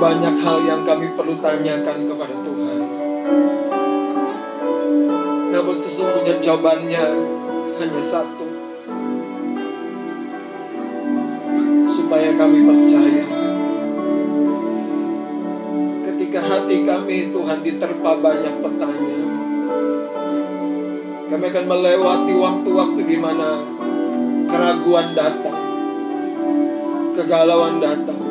banyak hal yang kami perlu tanyakan kepada Tuhan. Namun sesungguhnya jawabannya hanya satu. Supaya kami percaya. Ketika hati kami Tuhan diterpa banyak pertanyaan. Kami akan melewati waktu-waktu di mana keraguan datang. Kegalauan datang.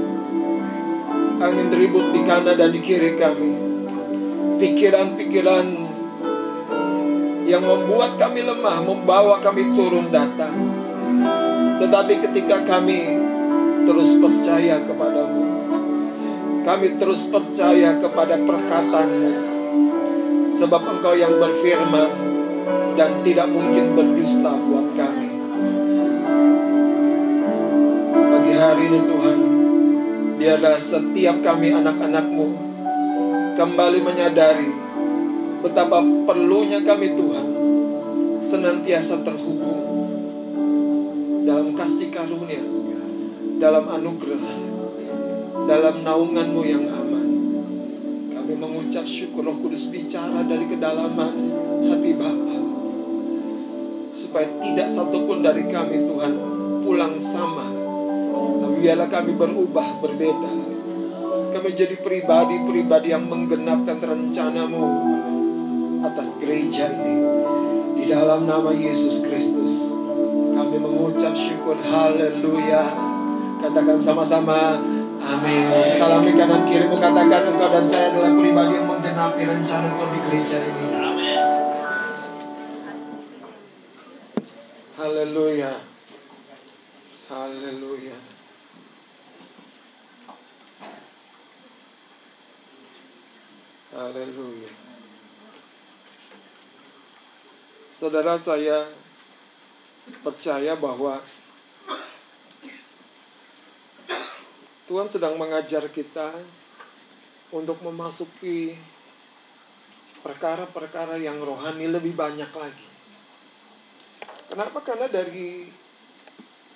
Angin ribut di kanan dan di kiri kami. Pikiran-pikiran yang membuat kami lemah, membawa kami turun datang. Tetapi ketika kami terus percaya kepadamu, kami terus percaya kepada perkataanmu, sebab engkau yang berfirman dan tidak mungkin berdusta buat kami. Pagi hari ini Tuhan, biarlah setiap kami anak-anakmu kembali menyadari betapa perlunya kami Tuhan senantiasa terhubung dalam kasih karunia, dalam anugerah, dalam naunganmu yang aman. Kami mengucap syukur Roh Kudus bicara dari kedalaman hati Bapa supaya tidak satupun dari kami Tuhan pulang sama. Biarlah kami berubah, berbeda. Kami jadi pribadi-pribadi yang menggenapkan rencanamu atas gereja ini. Di dalam nama Yesus Kristus. Kami mengucap syukur haleluya. Katakan sama-sama amin. Salami kanan kirimu katakan engkau dan saya adalah pribadi yang menggenapi rencana Tuhan di gereja ini. Haleluya. Haleluya. Haleluya. Saudara saya percaya bahwa Tuhan sedang mengajar kita untuk memasuki perkara-perkara yang rohani lebih banyak lagi. Kenapa? Karena dari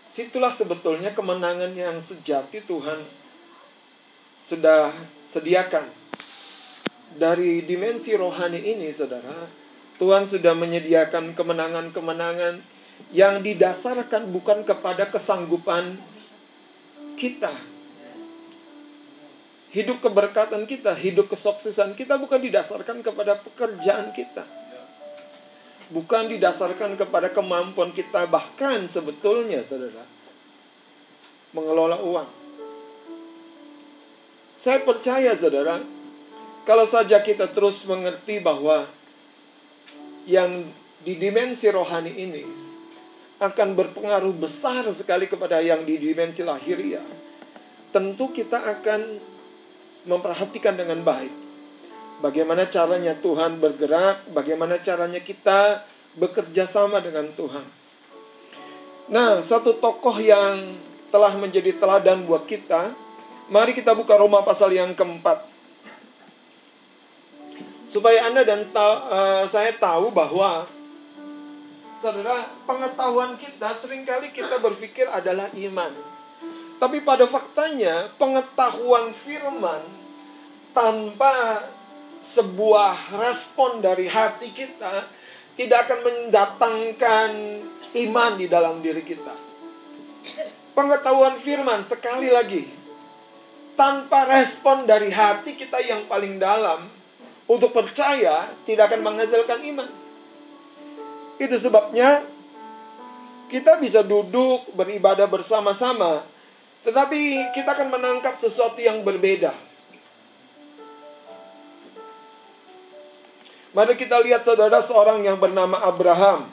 situlah sebetulnya kemenangan yang sejati Tuhan sudah sediakan. Dari dimensi rohani ini, saudara, Tuhan sudah menyediakan kemenangan-kemenangan yang didasarkan bukan kepada kesanggupan kita. Hidup keberkatan kita, hidup kesuksesan kita bukan didasarkan kepada pekerjaan kita bukan didasarkan kepada kemampuan kita bahkan sebetulnya saudara mengelola uang. Saya percaya saudara, kalau saja kita terus mengerti bahwa yang di dimensi rohani ini akan berpengaruh besar sekali kepada yang di dimensi lahiriah. Tentu kita akan memperhatikan dengan baik Bagaimana caranya Tuhan bergerak, bagaimana caranya kita bekerja sama dengan Tuhan. Nah, satu tokoh yang telah menjadi teladan buat kita, mari kita buka Roma pasal yang keempat. Supaya Anda dan uh, saya tahu bahwa saudara, pengetahuan kita sering kali kita berpikir adalah iman. Tapi pada faktanya, pengetahuan firman tanpa sebuah respon dari hati kita tidak akan mendatangkan iman di dalam diri kita. Pengetahuan firman sekali lagi tanpa respon dari hati kita yang paling dalam untuk percaya tidak akan menghasilkan iman. Itu sebabnya kita bisa duduk beribadah bersama-sama, tetapi kita akan menangkap sesuatu yang berbeda. Mari kita lihat saudara seorang yang bernama Abraham.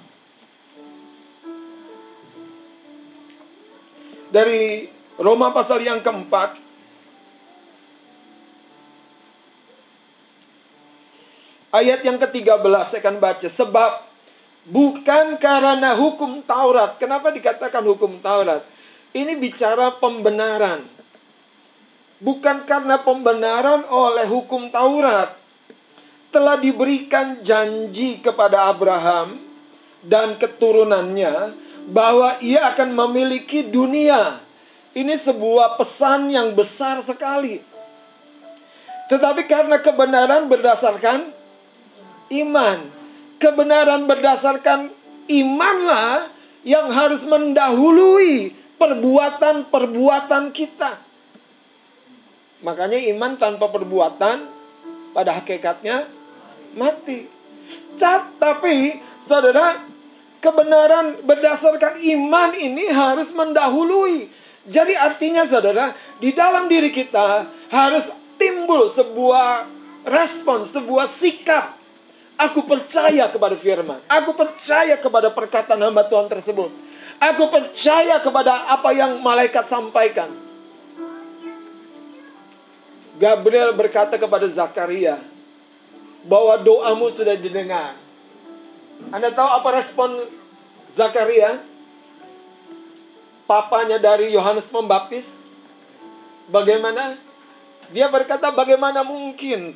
Dari Roma pasal yang keempat. Ayat yang ke-13 saya akan baca. Sebab bukan karena hukum Taurat. Kenapa dikatakan hukum Taurat? Ini bicara pembenaran. Bukan karena pembenaran oleh hukum Taurat telah diberikan janji kepada Abraham dan keturunannya bahwa ia akan memiliki dunia. Ini sebuah pesan yang besar sekali. Tetapi karena kebenaran berdasarkan iman, kebenaran berdasarkan imanlah yang harus mendahului perbuatan-perbuatan kita. Makanya iman tanpa perbuatan pada hakikatnya mati. Cat, tapi saudara, kebenaran berdasarkan iman ini harus mendahului. Jadi artinya saudara, di dalam diri kita harus timbul sebuah respon, sebuah sikap. Aku percaya kepada firman. Aku percaya kepada perkataan hamba Tuhan tersebut. Aku percaya kepada apa yang malaikat sampaikan. Gabriel berkata kepada Zakaria bahwa doamu sudah didengar. Anda tahu apa respon Zakaria? Papanya dari Yohanes Pembaptis. Bagaimana? Dia berkata bagaimana mungkin.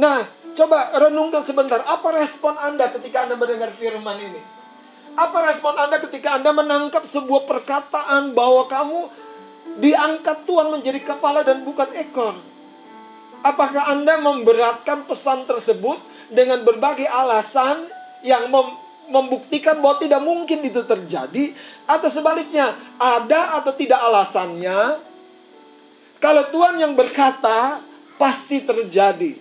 Nah, coba renungkan sebentar. Apa respon Anda ketika Anda mendengar firman ini? Apa respon Anda ketika Anda menangkap sebuah perkataan bahwa kamu diangkat Tuhan menjadi kepala dan bukan ekor. Apakah Anda memberatkan pesan tersebut dengan berbagai alasan yang mem membuktikan bahwa tidak mungkin itu terjadi atau sebaliknya ada atau tidak alasannya kalau Tuhan yang berkata pasti terjadi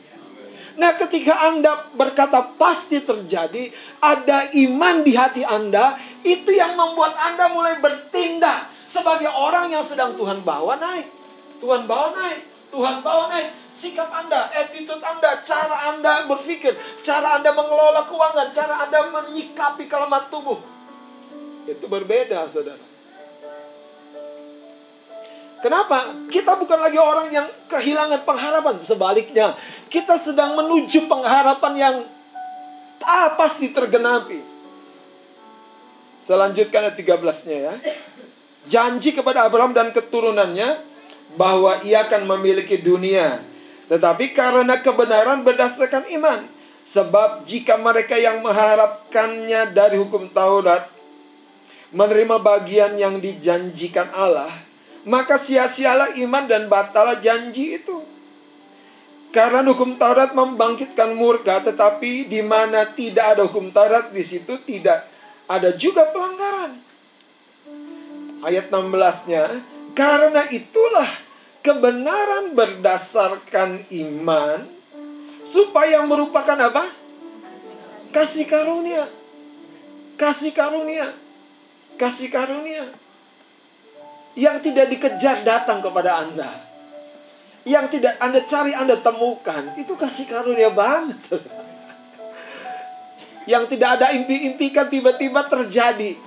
Nah, ketika Anda berkata pasti terjadi, ada iman di hati Anda, itu yang membuat Anda mulai bertindak sebagai orang yang sedang Tuhan bawa naik. Tuhan bawa naik, Tuhan bawa naik. Sikap Anda, attitude Anda, cara Anda berpikir, cara Anda mengelola keuangan, cara Anda menyikapi kelemahan tubuh. Itu berbeda, saudara. Kenapa? Kita bukan lagi orang yang kehilangan pengharapan. Sebaliknya, kita sedang menuju pengharapan yang ah, pasti tergenapi. Selanjutnya ayat 13-nya ya. Janji kepada Abraham dan keturunannya bahwa ia akan memiliki dunia. Tetapi karena kebenaran berdasarkan iman. Sebab jika mereka yang mengharapkannya dari hukum Taurat menerima bagian yang dijanjikan Allah, maka sia-sialah iman dan batalah janji itu. Karena hukum Taurat membangkitkan murka, tetapi di mana tidak ada hukum Taurat, di situ tidak ada juga pelanggaran. Ayat 16-nya, karena itulah kebenaran berdasarkan iman, supaya merupakan apa? Kasih karunia. Kasih karunia. Kasih karunia yang tidak dikejar datang kepada Anda. Yang tidak Anda cari, Anda temukan. Itu kasih karunia banget. yang tidak ada impi-impikan tiba-tiba terjadi.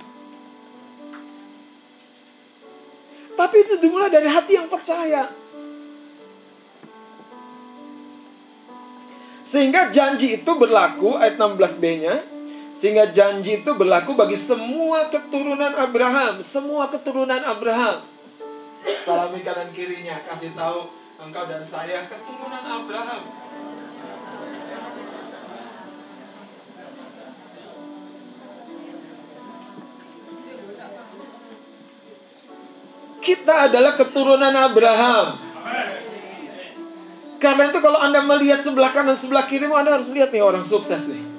Tapi itu dimulai dari hati yang percaya. Sehingga janji itu berlaku ayat 16b-nya sehingga janji itu berlaku bagi semua keturunan Abraham, semua keturunan Abraham. Salami kanan kirinya, kasih tahu engkau dan saya keturunan Abraham. Kita adalah keturunan Abraham. Karena itu kalau Anda melihat sebelah kanan sebelah kiri, Anda harus lihat nih orang sukses nih.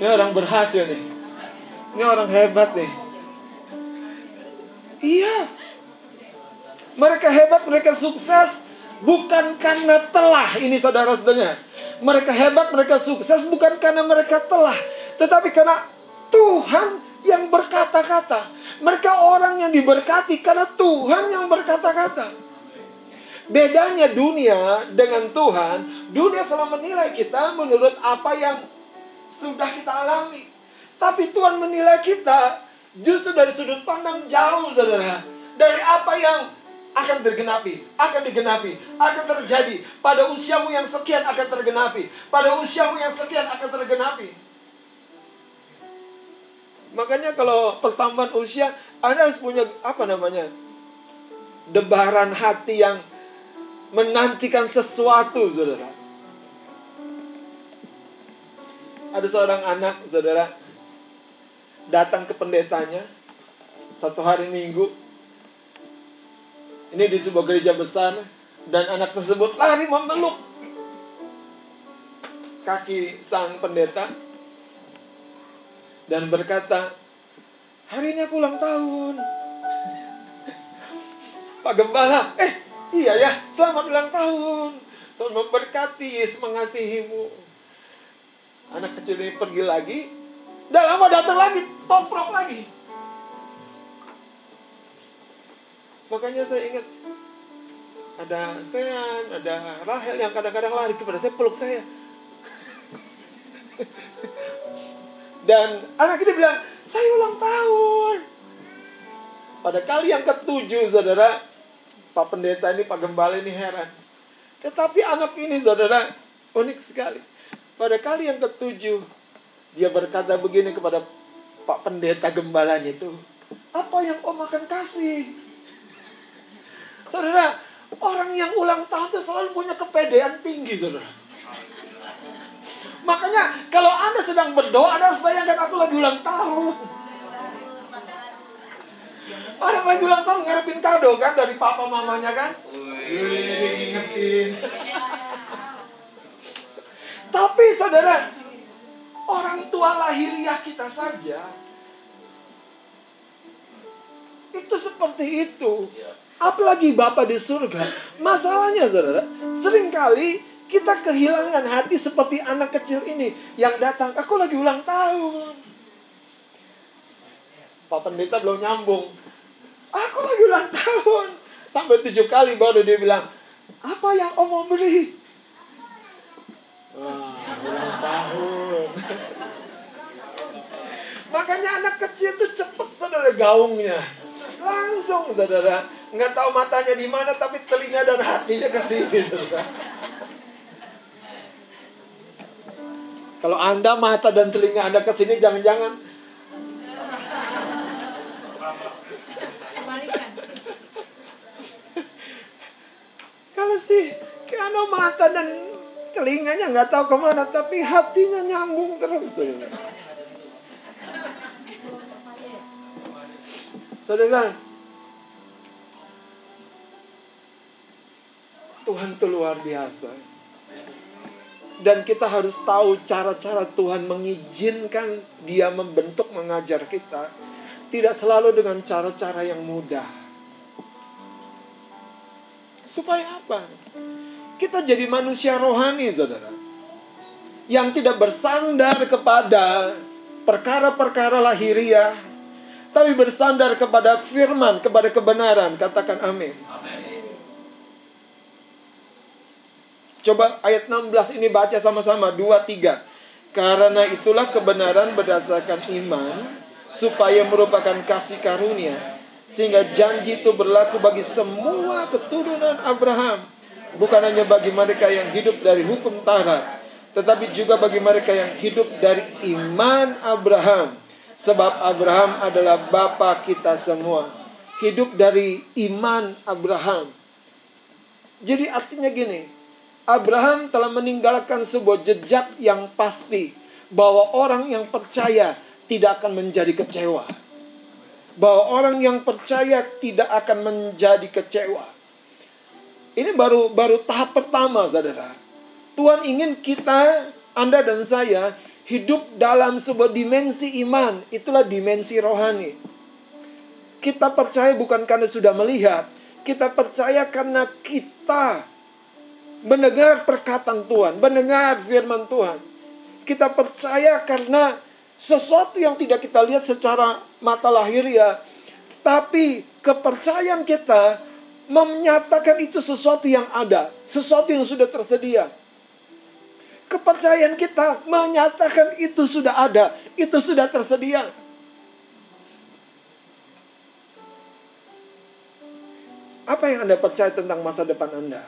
Ini orang berhasil nih. Ini orang hebat nih. Iya. Mereka hebat, mereka sukses bukan karena telah. Ini saudara-saudaranya. Mereka hebat, mereka sukses bukan karena mereka telah, tetapi karena Tuhan yang berkata-kata. Mereka orang yang diberkati karena Tuhan yang berkata-kata. Bedanya dunia dengan Tuhan, dunia selalu menilai kita menurut apa yang sudah kita alami. Tapi Tuhan menilai kita justru dari sudut pandang jauh, saudara. Dari apa yang akan tergenapi, akan digenapi, akan terjadi. Pada usiamu yang sekian akan tergenapi. Pada usiamu yang sekian akan tergenapi. Makanya kalau pertambahan usia, Anda harus punya apa namanya? Debaran hati yang menantikan sesuatu, saudara. Ada seorang anak, saudara, datang ke pendetanya satu hari minggu. Ini di sebuah gereja besar dan anak tersebut lari memeluk kaki sang pendeta dan berkata, "Hari ini aku ulang tahun." Pak Gembala, "Eh, iya ya, selamat ulang tahun." Tuhan memberkati, Yesus mengasihimu. Anak kecil ini pergi lagi, Udah lama datang lagi, toprok lagi. Makanya saya ingat ada Sean, ada Rahel yang kadang-kadang lari kepada saya peluk saya. Dan anak ini bilang, saya ulang tahun. Pada kali yang ketujuh, saudara, Pak Pendeta ini, Pak Gembala ini heran. Tetapi anak ini, saudara, unik sekali. Pada kali yang ketujuh, dia berkata begini kepada Pak Pendeta gembalanya itu. Apa yang om akan kasih? Saudara, orang yang ulang tahun itu selalu punya kepedean tinggi, saudara. Makanya kalau Anda sedang berdoa, Anda harus bayangkan aku lagi ulang tahun. Orang lagi ulang tahun ngarepin kado kan dari papa mamanya kan? Wih, diingetin. Tapi saudara, orang tua lahiriah kita saja itu seperti itu. Apalagi Bapak di surga. Masalahnya saudara, sering kali kita kehilangan hati seperti anak kecil ini yang datang, aku lagi ulang tahun. Pak pendeta belum nyambung. Aku lagi ulang tahun. Sampai tujuh kali baru dia bilang, apa yang om mau beli? Wah, ulang tahun. Makanya anak kecil tuh cepet saudara gaungnya. Langsung saudara. Nggak tahu matanya di mana tapi telinga dan hatinya ke sini saudara. Kalau Anda mata dan telinga Anda ke sini jangan-jangan Kalau sih kalau mata dan telinganya nggak tahu ke mana tapi hatinya nyambung terus. Saudara, Tuhan itu luar biasa. Dan kita harus tahu cara-cara Tuhan mengizinkan dia membentuk mengajar kita. Tidak selalu dengan cara-cara yang mudah. Supaya apa? Kita jadi manusia rohani, saudara. Yang tidak bersandar kepada perkara-perkara lahiriah, tapi bersandar kepada firman, kepada kebenaran. Katakan amin. Coba ayat 16 ini baca sama-sama. Dua, tiga. Karena itulah kebenaran berdasarkan iman. Supaya merupakan kasih karunia. Sehingga janji itu berlaku bagi semua keturunan Abraham. Bukan hanya bagi mereka yang hidup dari hukum Taurat. Tetapi juga bagi mereka yang hidup dari iman Abraham Sebab Abraham adalah bapa kita semua. Hidup dari iman Abraham. Jadi artinya gini, Abraham telah meninggalkan sebuah jejak yang pasti bahwa orang yang percaya tidak akan menjadi kecewa. Bahwa orang yang percaya tidak akan menjadi kecewa. Ini baru baru tahap pertama, Saudara. Tuhan ingin kita, Anda dan saya hidup dalam sebuah dimensi iman, itulah dimensi rohani. Kita percaya bukan karena sudah melihat, kita percaya karena kita mendengar perkataan Tuhan, mendengar firman Tuhan. Kita percaya karena sesuatu yang tidak kita lihat secara mata lahiriah, tapi kepercayaan kita menyatakan itu sesuatu yang ada, sesuatu yang sudah tersedia. Kepercayaan kita menyatakan itu sudah ada, itu sudah tersedia. Apa yang Anda percaya tentang masa depan Anda?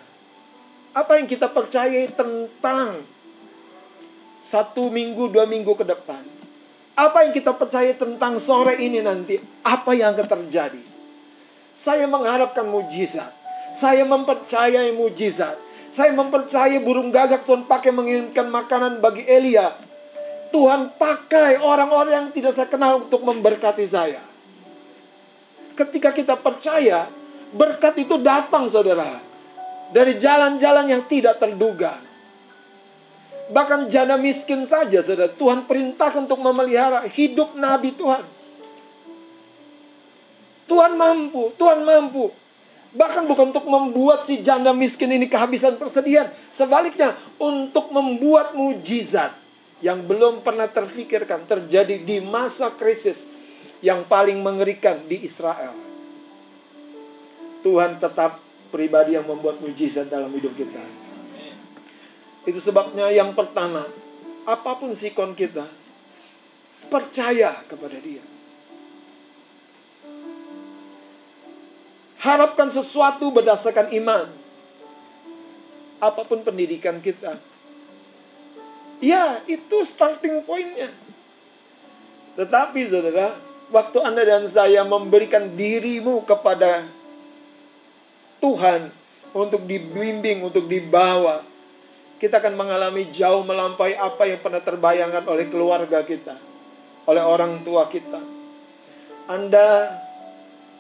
Apa yang kita percaya tentang satu minggu, dua minggu ke depan? Apa yang kita percaya tentang sore ini nanti? Apa yang akan terjadi? Saya mengharapkan mujizat. Saya mempercayai mujizat. Saya mempercayai burung gagak Tuhan pakai mengirimkan makanan bagi Elia. Tuhan pakai orang-orang yang tidak saya kenal untuk memberkati saya. Ketika kita percaya, berkat itu datang saudara. Dari jalan-jalan yang tidak terduga. Bahkan janda miskin saja saudara. Tuhan perintahkan untuk memelihara hidup Nabi Tuhan. Tuhan mampu, Tuhan mampu. Bahkan bukan untuk membuat si janda miskin ini kehabisan persediaan. Sebaliknya, untuk membuat mujizat yang belum pernah terfikirkan terjadi di masa krisis yang paling mengerikan di Israel. Tuhan tetap pribadi yang membuat mujizat dalam hidup kita. Itu sebabnya yang pertama, apa pun sikon kita, percaya kepada dia. Harapkan sesuatu berdasarkan iman. Apa pun pendidikan kita, Ya, itu starting pointnya. Tetapi saudara, waktu Anda dan saya memberikan dirimu kepada Tuhan untuk dibimbing, untuk dibawa, kita akan mengalami jauh melampaui apa yang pernah terbayangkan oleh keluarga kita, oleh orang tua kita. Anda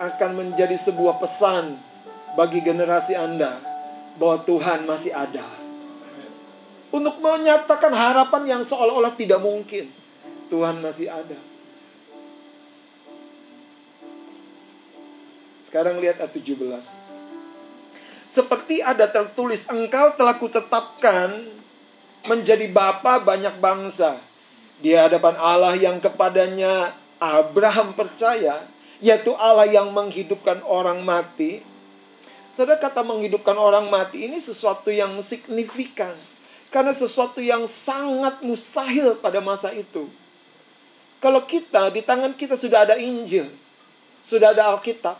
akan menjadi sebuah pesan bagi generasi Anda bahwa Tuhan masih ada untuk menyatakan harapan yang seolah-olah tidak mungkin. Tuhan masih ada. Sekarang lihat ayat 17. Seperti ada tertulis, engkau telah kutetapkan menjadi bapa banyak bangsa. Di hadapan Allah yang kepadanya Abraham percaya, yaitu Allah yang menghidupkan orang mati. Saudara kata menghidupkan orang mati ini sesuatu yang signifikan karena sesuatu yang sangat mustahil pada masa itu. Kalau kita, di tangan kita sudah ada Injil. Sudah ada Alkitab.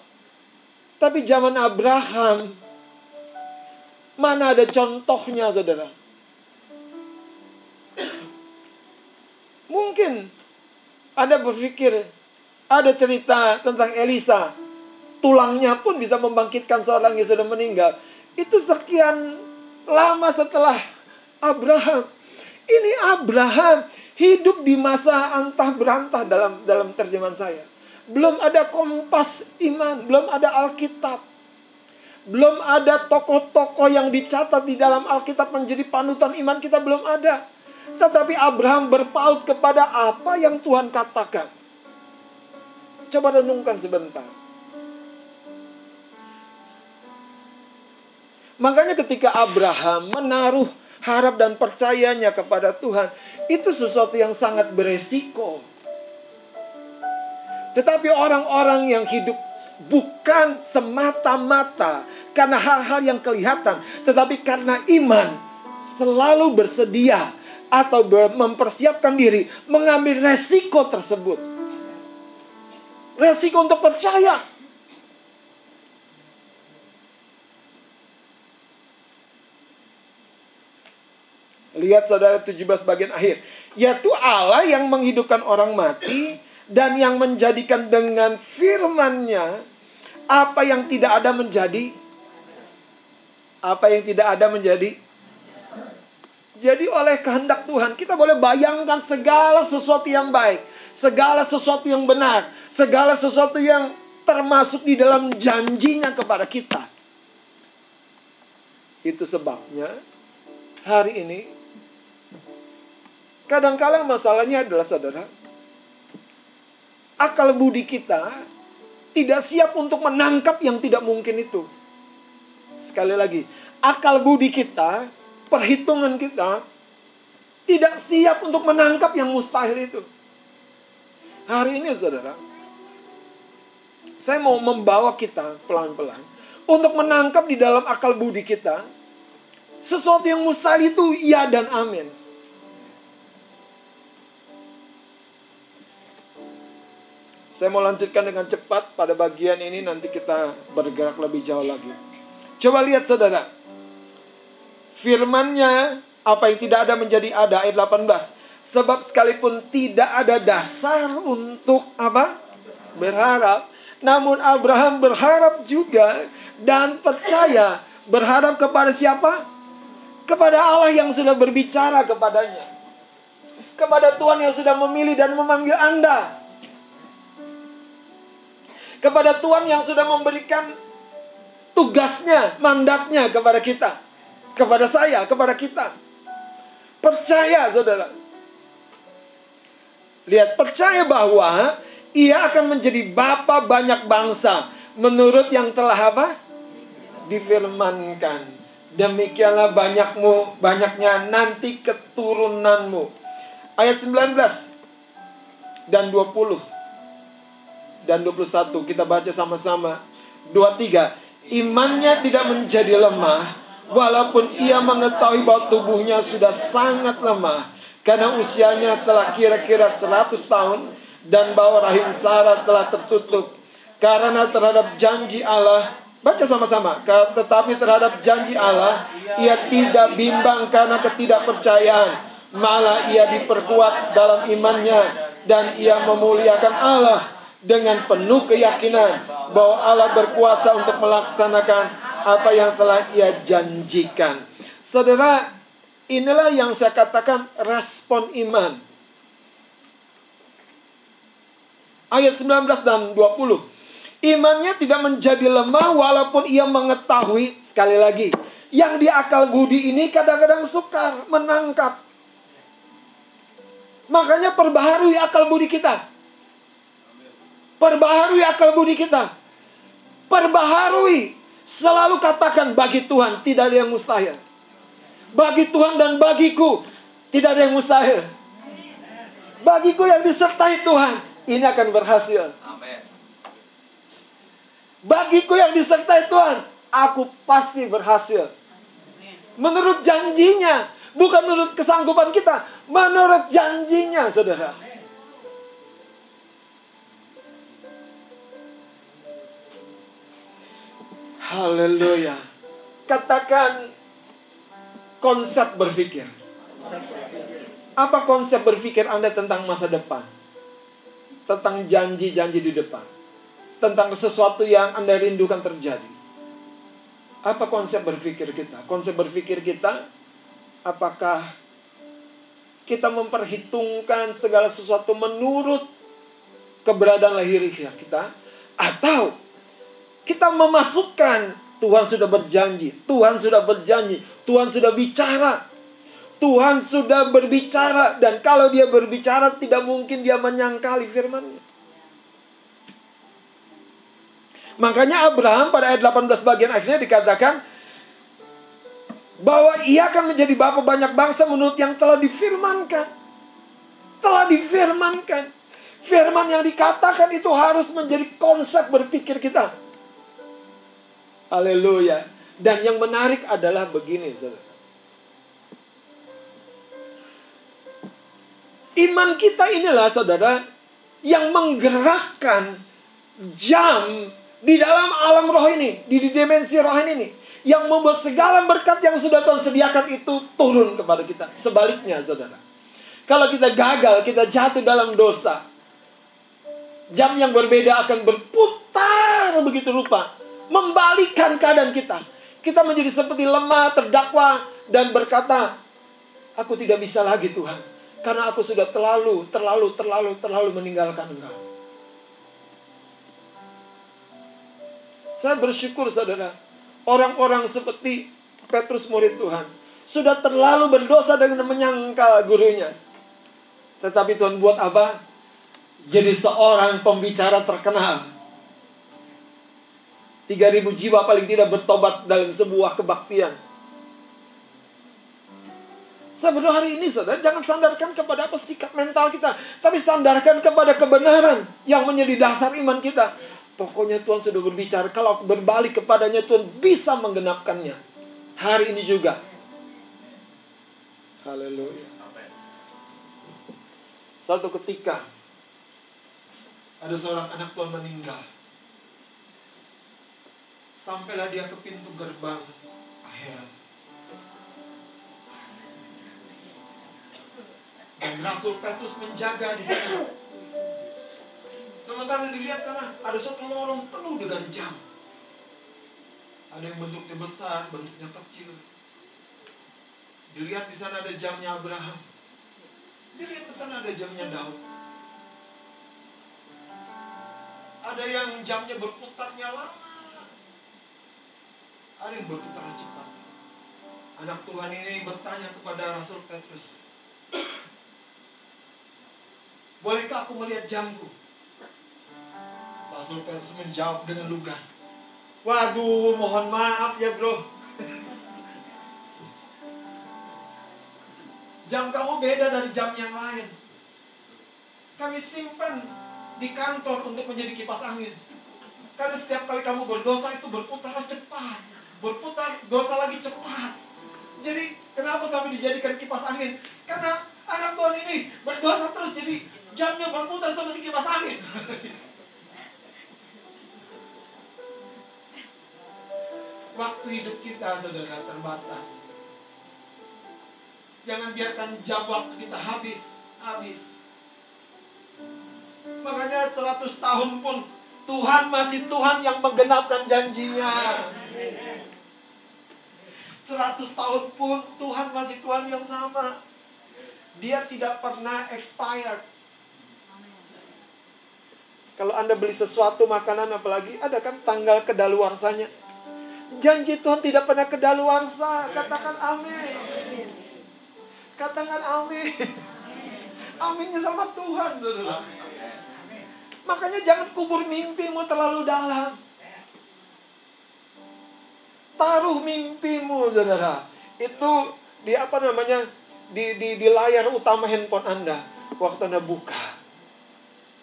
Tapi zaman Abraham, mana ada contohnya saudara? Mungkin Anda berpikir ada cerita tentang Elisa. Tulangnya pun bisa membangkitkan seorang yang sudah meninggal. Itu sekian lama setelah Abraham. Ini Abraham hidup di masa antah berantah dalam dalam terjemahan saya. Belum ada kompas iman, belum ada Alkitab. Belum ada tokoh-tokoh yang dicatat di dalam Alkitab menjadi panutan iman kita belum ada. Tetapi Abraham berpaut kepada apa yang Tuhan katakan. Coba renungkan sebentar. Makanya ketika Abraham menaruh harap dan percayanya kepada Tuhan, itu sesuatu yang sangat beresiko. Tetapi orang-orang yang hidup bukan semata-mata karena hal-hal yang kelihatan, tetapi karena iman selalu bersedia atau mempersiapkan diri mengambil resiko tersebut. Resiko untuk percaya. Lihat saudara 17 bagian akhir. Yaitu Allah yang menghidupkan orang mati dan yang menjadikan dengan firman-Nya apa yang tidak ada menjadi apa yang tidak ada menjadi jadi oleh kehendak Tuhan kita boleh bayangkan segala sesuatu yang baik, segala sesuatu yang benar, segala sesuatu yang termasuk di dalam janjinya kepada kita. Itu sebabnya hari ini Kadang-kadang masalahnya adalah saudara, akal budi kita tidak siap untuk menangkap yang tidak mungkin itu. Sekali lagi, akal budi kita, perhitungan kita tidak siap untuk menangkap yang mustahil itu. Hari ini saudara, saya mau membawa kita pelan-pelan untuk menangkap di dalam akal budi kita sesuatu yang mustahil itu iya dan amin. Saya mau lanjutkan dengan cepat pada bagian ini nanti kita bergerak lebih jauh lagi. Coba lihat saudara. Firmannya apa yang tidak ada menjadi ada ayat 18. Sebab sekalipun tidak ada dasar untuk apa? Berharap. Namun Abraham berharap juga dan percaya. Berharap kepada siapa? Kepada Allah yang sudah berbicara kepadanya. kepada Tuhan yang sudah memilih dan memanggil Anda. Kepada Tuhan yang sudah memberikan tugasnya, mandatnya kepada kita. Kepada saya, kepada kita. Percaya saudara. Lihat, percaya bahwa ia akan menjadi bapa banyak bangsa. Menurut yang telah apa? Difirmankan. Demikianlah banyakmu, banyaknya nanti keturunanmu. Ayat 19 dan 20 dan 21 kita baca sama-sama. 23 Imannya tidak menjadi lemah walaupun ia mengetahui bahwa tubuhnya sudah sangat lemah karena usianya telah kira-kira 100 tahun dan bahwa rahim Sarah telah tertutup karena terhadap janji Allah Baca sama-sama. Tetapi terhadap janji Allah, ia tidak bimbang karena ketidakpercayaan. Malah ia diperkuat dalam imannya dan ia memuliakan Allah dengan penuh keyakinan bahwa Allah berkuasa untuk melaksanakan apa yang telah ia janjikan. Saudara, inilah yang saya katakan respon iman. Ayat 19 dan 20. Imannya tidak menjadi lemah walaupun ia mengetahui sekali lagi yang di akal budi ini kadang-kadang sukar menangkap. Makanya perbaharui akal budi kita. Perbaharui akal budi kita. Perbaharui. Selalu katakan bagi Tuhan tidak ada yang mustahil. Bagi Tuhan dan bagiku tidak ada yang mustahil. Bagiku yang disertai Tuhan ini akan berhasil. Bagiku yang disertai Tuhan, aku pasti berhasil. Menurut janjinya, bukan menurut kesanggupan kita, menurut janjinya, saudara. Haleluya. Katakan konsep berpikir. Apa konsep berpikir Anda tentang masa depan? Tentang janji-janji di depan tentang sesuatu yang Anda rindukan terjadi. Apa konsep berpikir kita? Konsep berpikir kita, apakah kita memperhitungkan segala sesuatu menurut keberadaan lahiriah kita? Atau kita memasukkan Tuhan sudah berjanji, Tuhan sudah berjanji, Tuhan sudah bicara, Tuhan sudah berbicara dan kalau dia berbicara tidak mungkin dia menyangkali firman-Nya. Makanya Abraham pada ayat 18 bagian akhirnya dikatakan bahwa ia akan menjadi bapa banyak bangsa menurut yang telah difirmankan. Telah difirmankan. Firman yang dikatakan itu harus menjadi konsep berpikir kita. Haleluya. Dan yang menarik adalah begini, saudara. Iman kita inilah, saudara, yang menggerakkan jam di dalam alam roh ini, di dimensi roh ini, yang membuat segala berkat yang sudah Tuhan sediakan itu turun kepada kita. Sebaliknya, saudara. Kalau kita gagal, kita jatuh dalam dosa, jam yang berbeda akan berputar begitu rupa, membalikan keadaan kita. Kita menjadi seperti lemah, terdakwa, dan berkata, Aku tidak bisa lagi Tuhan. Karena aku sudah terlalu, terlalu, terlalu, terlalu meninggalkan Engkau. Saya bersyukur saudara. Orang-orang seperti Petrus murid Tuhan. Sudah terlalu berdosa dengan menyangkal gurunya. Tetapi Tuhan buat apa? Jadi seorang pembicara terkenal. 3000 jiwa paling tidak bertobat dalam sebuah kebaktian. Berdoa hari ini saudara, jangan sandarkan kepada apa sikap mental kita. Tapi sandarkan kepada kebenaran yang menjadi dasar iman kita. Pokoknya Tuhan sudah berbicara. Kalau aku berbalik kepadanya, Tuhan bisa menggenapkannya. Hari ini juga. Haleluya. Satu ketika, ada seorang anak Tuhan meninggal. Sampailah dia ke pintu gerbang akhirat. Dan Rasul Petrus menjaga di sana. Sementara dilihat sana ada suatu lorong penuh dengan jam. Ada yang bentuknya besar, bentuknya kecil. Dilihat di sana ada jamnya Abraham. Dilihat ke sana ada jamnya Daud. Ada yang jamnya berputarnya lama. Yang berputar cepat. Anak Tuhan ini bertanya kepada Rasul Petrus. Bolehkah aku melihat jamku? Rasul Petrus menjawab dengan lugas. Waduh, mohon maaf ya bro. Jam kamu beda dari jam yang lain. Kami simpan di kantor untuk menjadi kipas angin. Karena setiap kali kamu berdosa itu berputar cepat. Berputar dosa lagi cepat. Jadi kenapa sampai dijadikan kipas angin? Karena anak Tuhan ini berdosa terus jadi jamnya berputar seperti kipas angin. Waktu hidup kita saudara terbatas. Jangan biarkan jam waktu kita habis, habis. Makanya 100 tahun pun Tuhan masih Tuhan yang menggenapkan janjinya. 100 tahun pun Tuhan masih Tuhan yang sama. Dia tidak pernah expired. Kalau Anda beli sesuatu makanan apalagi ada kan tanggal kedaluarsanya. Janji Tuhan tidak pernah kedaluarsa. Katakan amin. Katakan amin. Aminnya sama Tuhan. Makanya jangan kubur mimpimu terlalu dalam. Taruh mimpimu, saudara. Itu di apa namanya? Di, di, di layar utama handphone Anda. Waktu Anda buka.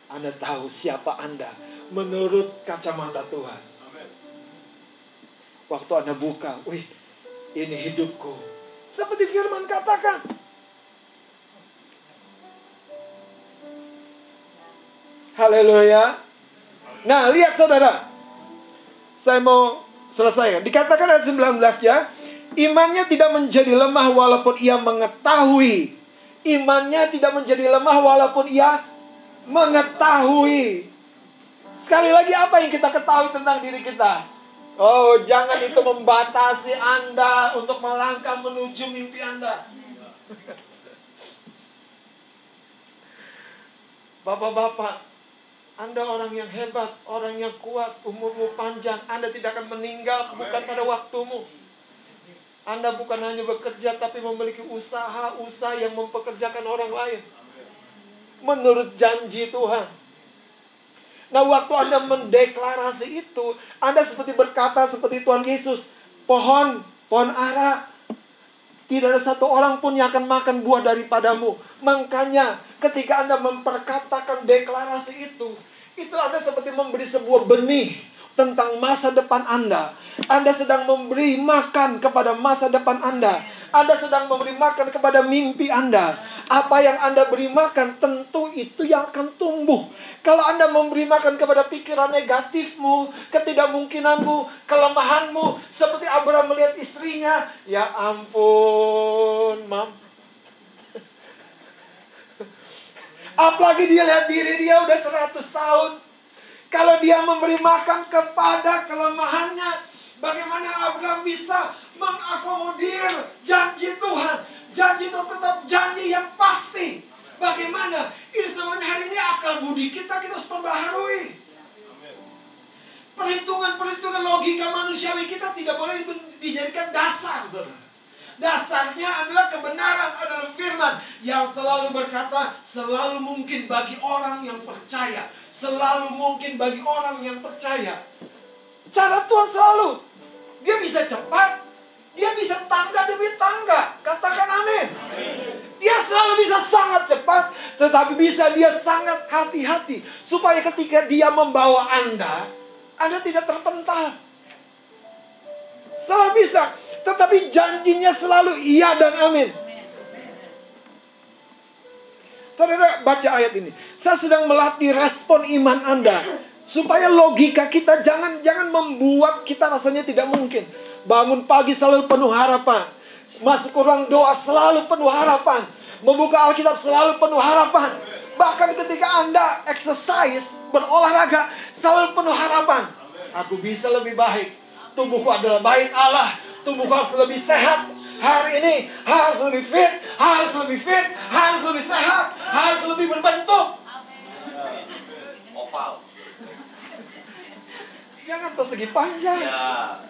Anda tahu siapa Anda menurut kacamata Tuhan. Waktu Anda buka, wih, ini hidupku. Seperti firman katakan. Haleluya. Nah, lihat saudara. Saya mau selesai. Dikatakan ayat 19 ya. Imannya tidak menjadi lemah walaupun ia mengetahui. Imannya tidak menjadi lemah walaupun ia mengetahui. Sekali lagi apa yang kita ketahui tentang diri kita? Oh, jangan itu membatasi Anda untuk melangkah menuju mimpi Anda. Bapak-bapak, anda orang yang hebat, orang yang kuat, umurmu panjang. Anda tidak akan meninggal bukan pada waktumu. Anda bukan hanya bekerja tapi memiliki usaha-usaha yang mempekerjakan orang lain. Menurut janji Tuhan. Nah waktu Anda mendeklarasi itu, Anda seperti berkata seperti Tuhan Yesus. Pohon, pohon ara, tidak ada satu orang pun yang akan makan buah daripadamu. Makanya ketika Anda memperkatakan deklarasi itu, itu Anda seperti memberi sebuah benih tentang masa depan Anda. Anda sedang memberi makan kepada masa depan Anda. Anda sedang memberi makan kepada mimpi Anda. Apa yang Anda beri makan tentu itu yang akan tumbuh. Kalau Anda memberi makan kepada pikiran negatifmu, ketidakmungkinanmu, kelemahanmu, seperti Abraham melihat istrinya, ya ampun, mam, Apalagi dia lihat diri dia udah 100 tahun. Kalau dia memberi makan kepada kelemahannya, bagaimana Abraham bisa mengakomodir janji Tuhan? Janji itu tetap janji yang pasti. Bagaimana? Ini semuanya hari ini akal budi kita kita harus perbaharui. Perhitungan-perhitungan logika manusiawi kita tidak boleh dijadikan dasar, saudara. Dasarnya adalah kebenaran, adalah firman yang selalu berkata, selalu mungkin bagi orang yang percaya. Selalu mungkin bagi orang yang percaya. Cara Tuhan selalu. Dia bisa cepat, dia bisa tangga demi tangga. Katakan amin. Dia selalu bisa sangat cepat, tetapi bisa dia sangat hati-hati. Supaya ketika dia membawa Anda, Anda tidak terpental. Selalu bisa. Tetapi janjinya selalu iya dan amin. Saudara baca ayat ini. Saya sedang melatih respon iman Anda supaya logika kita jangan jangan membuat kita rasanya tidak mungkin. Bangun pagi selalu penuh harapan. Masuk ke ruang doa selalu penuh harapan. Membuka Alkitab selalu penuh harapan. Bahkan ketika Anda exercise, berolahraga, selalu penuh harapan. Aku bisa lebih baik. Tubuhku adalah baik Allah tubuh harus lebih sehat. hari ini harus lebih fit, harus lebih fit, harus lebih sehat, harus lebih berbentuk. Opal. Jangan persegi panjang, Ya.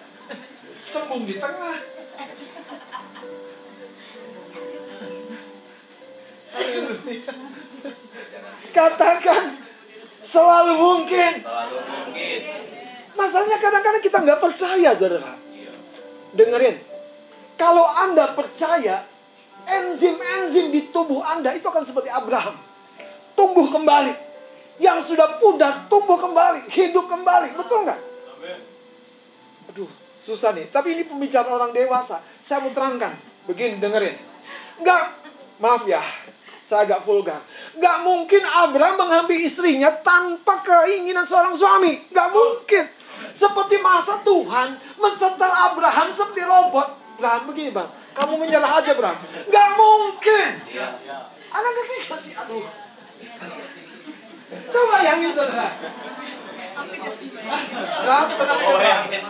cembung di tengah. Katakan selalu mungkin. Selalu mungkin. Masalahnya kadang-kadang kita nggak percaya, saudara. Dengerin, kalau Anda percaya, enzim-enzim di tubuh Anda itu akan seperti Abraham. Tumbuh kembali. Yang sudah pudar, tumbuh kembali. Hidup kembali. Betul nggak? Aduh, susah nih. Tapi ini pembicaraan orang dewasa. Saya mau terangkan. Begini, dengerin. Nggak, maaf ya. Saya agak vulgar. Nggak mungkin Abraham mengambil istrinya tanpa keinginan seorang suami. Nggak mungkin. Seperti masa Tuhan mensetel Abraham seperti robot. Abraham begini bang. Kamu menyerah aja Abraham. Nggak mungkin. Iya. Anak ngerti gak sih? Aduh. Coba bayangin saudara. Abraham tenang aja yakin.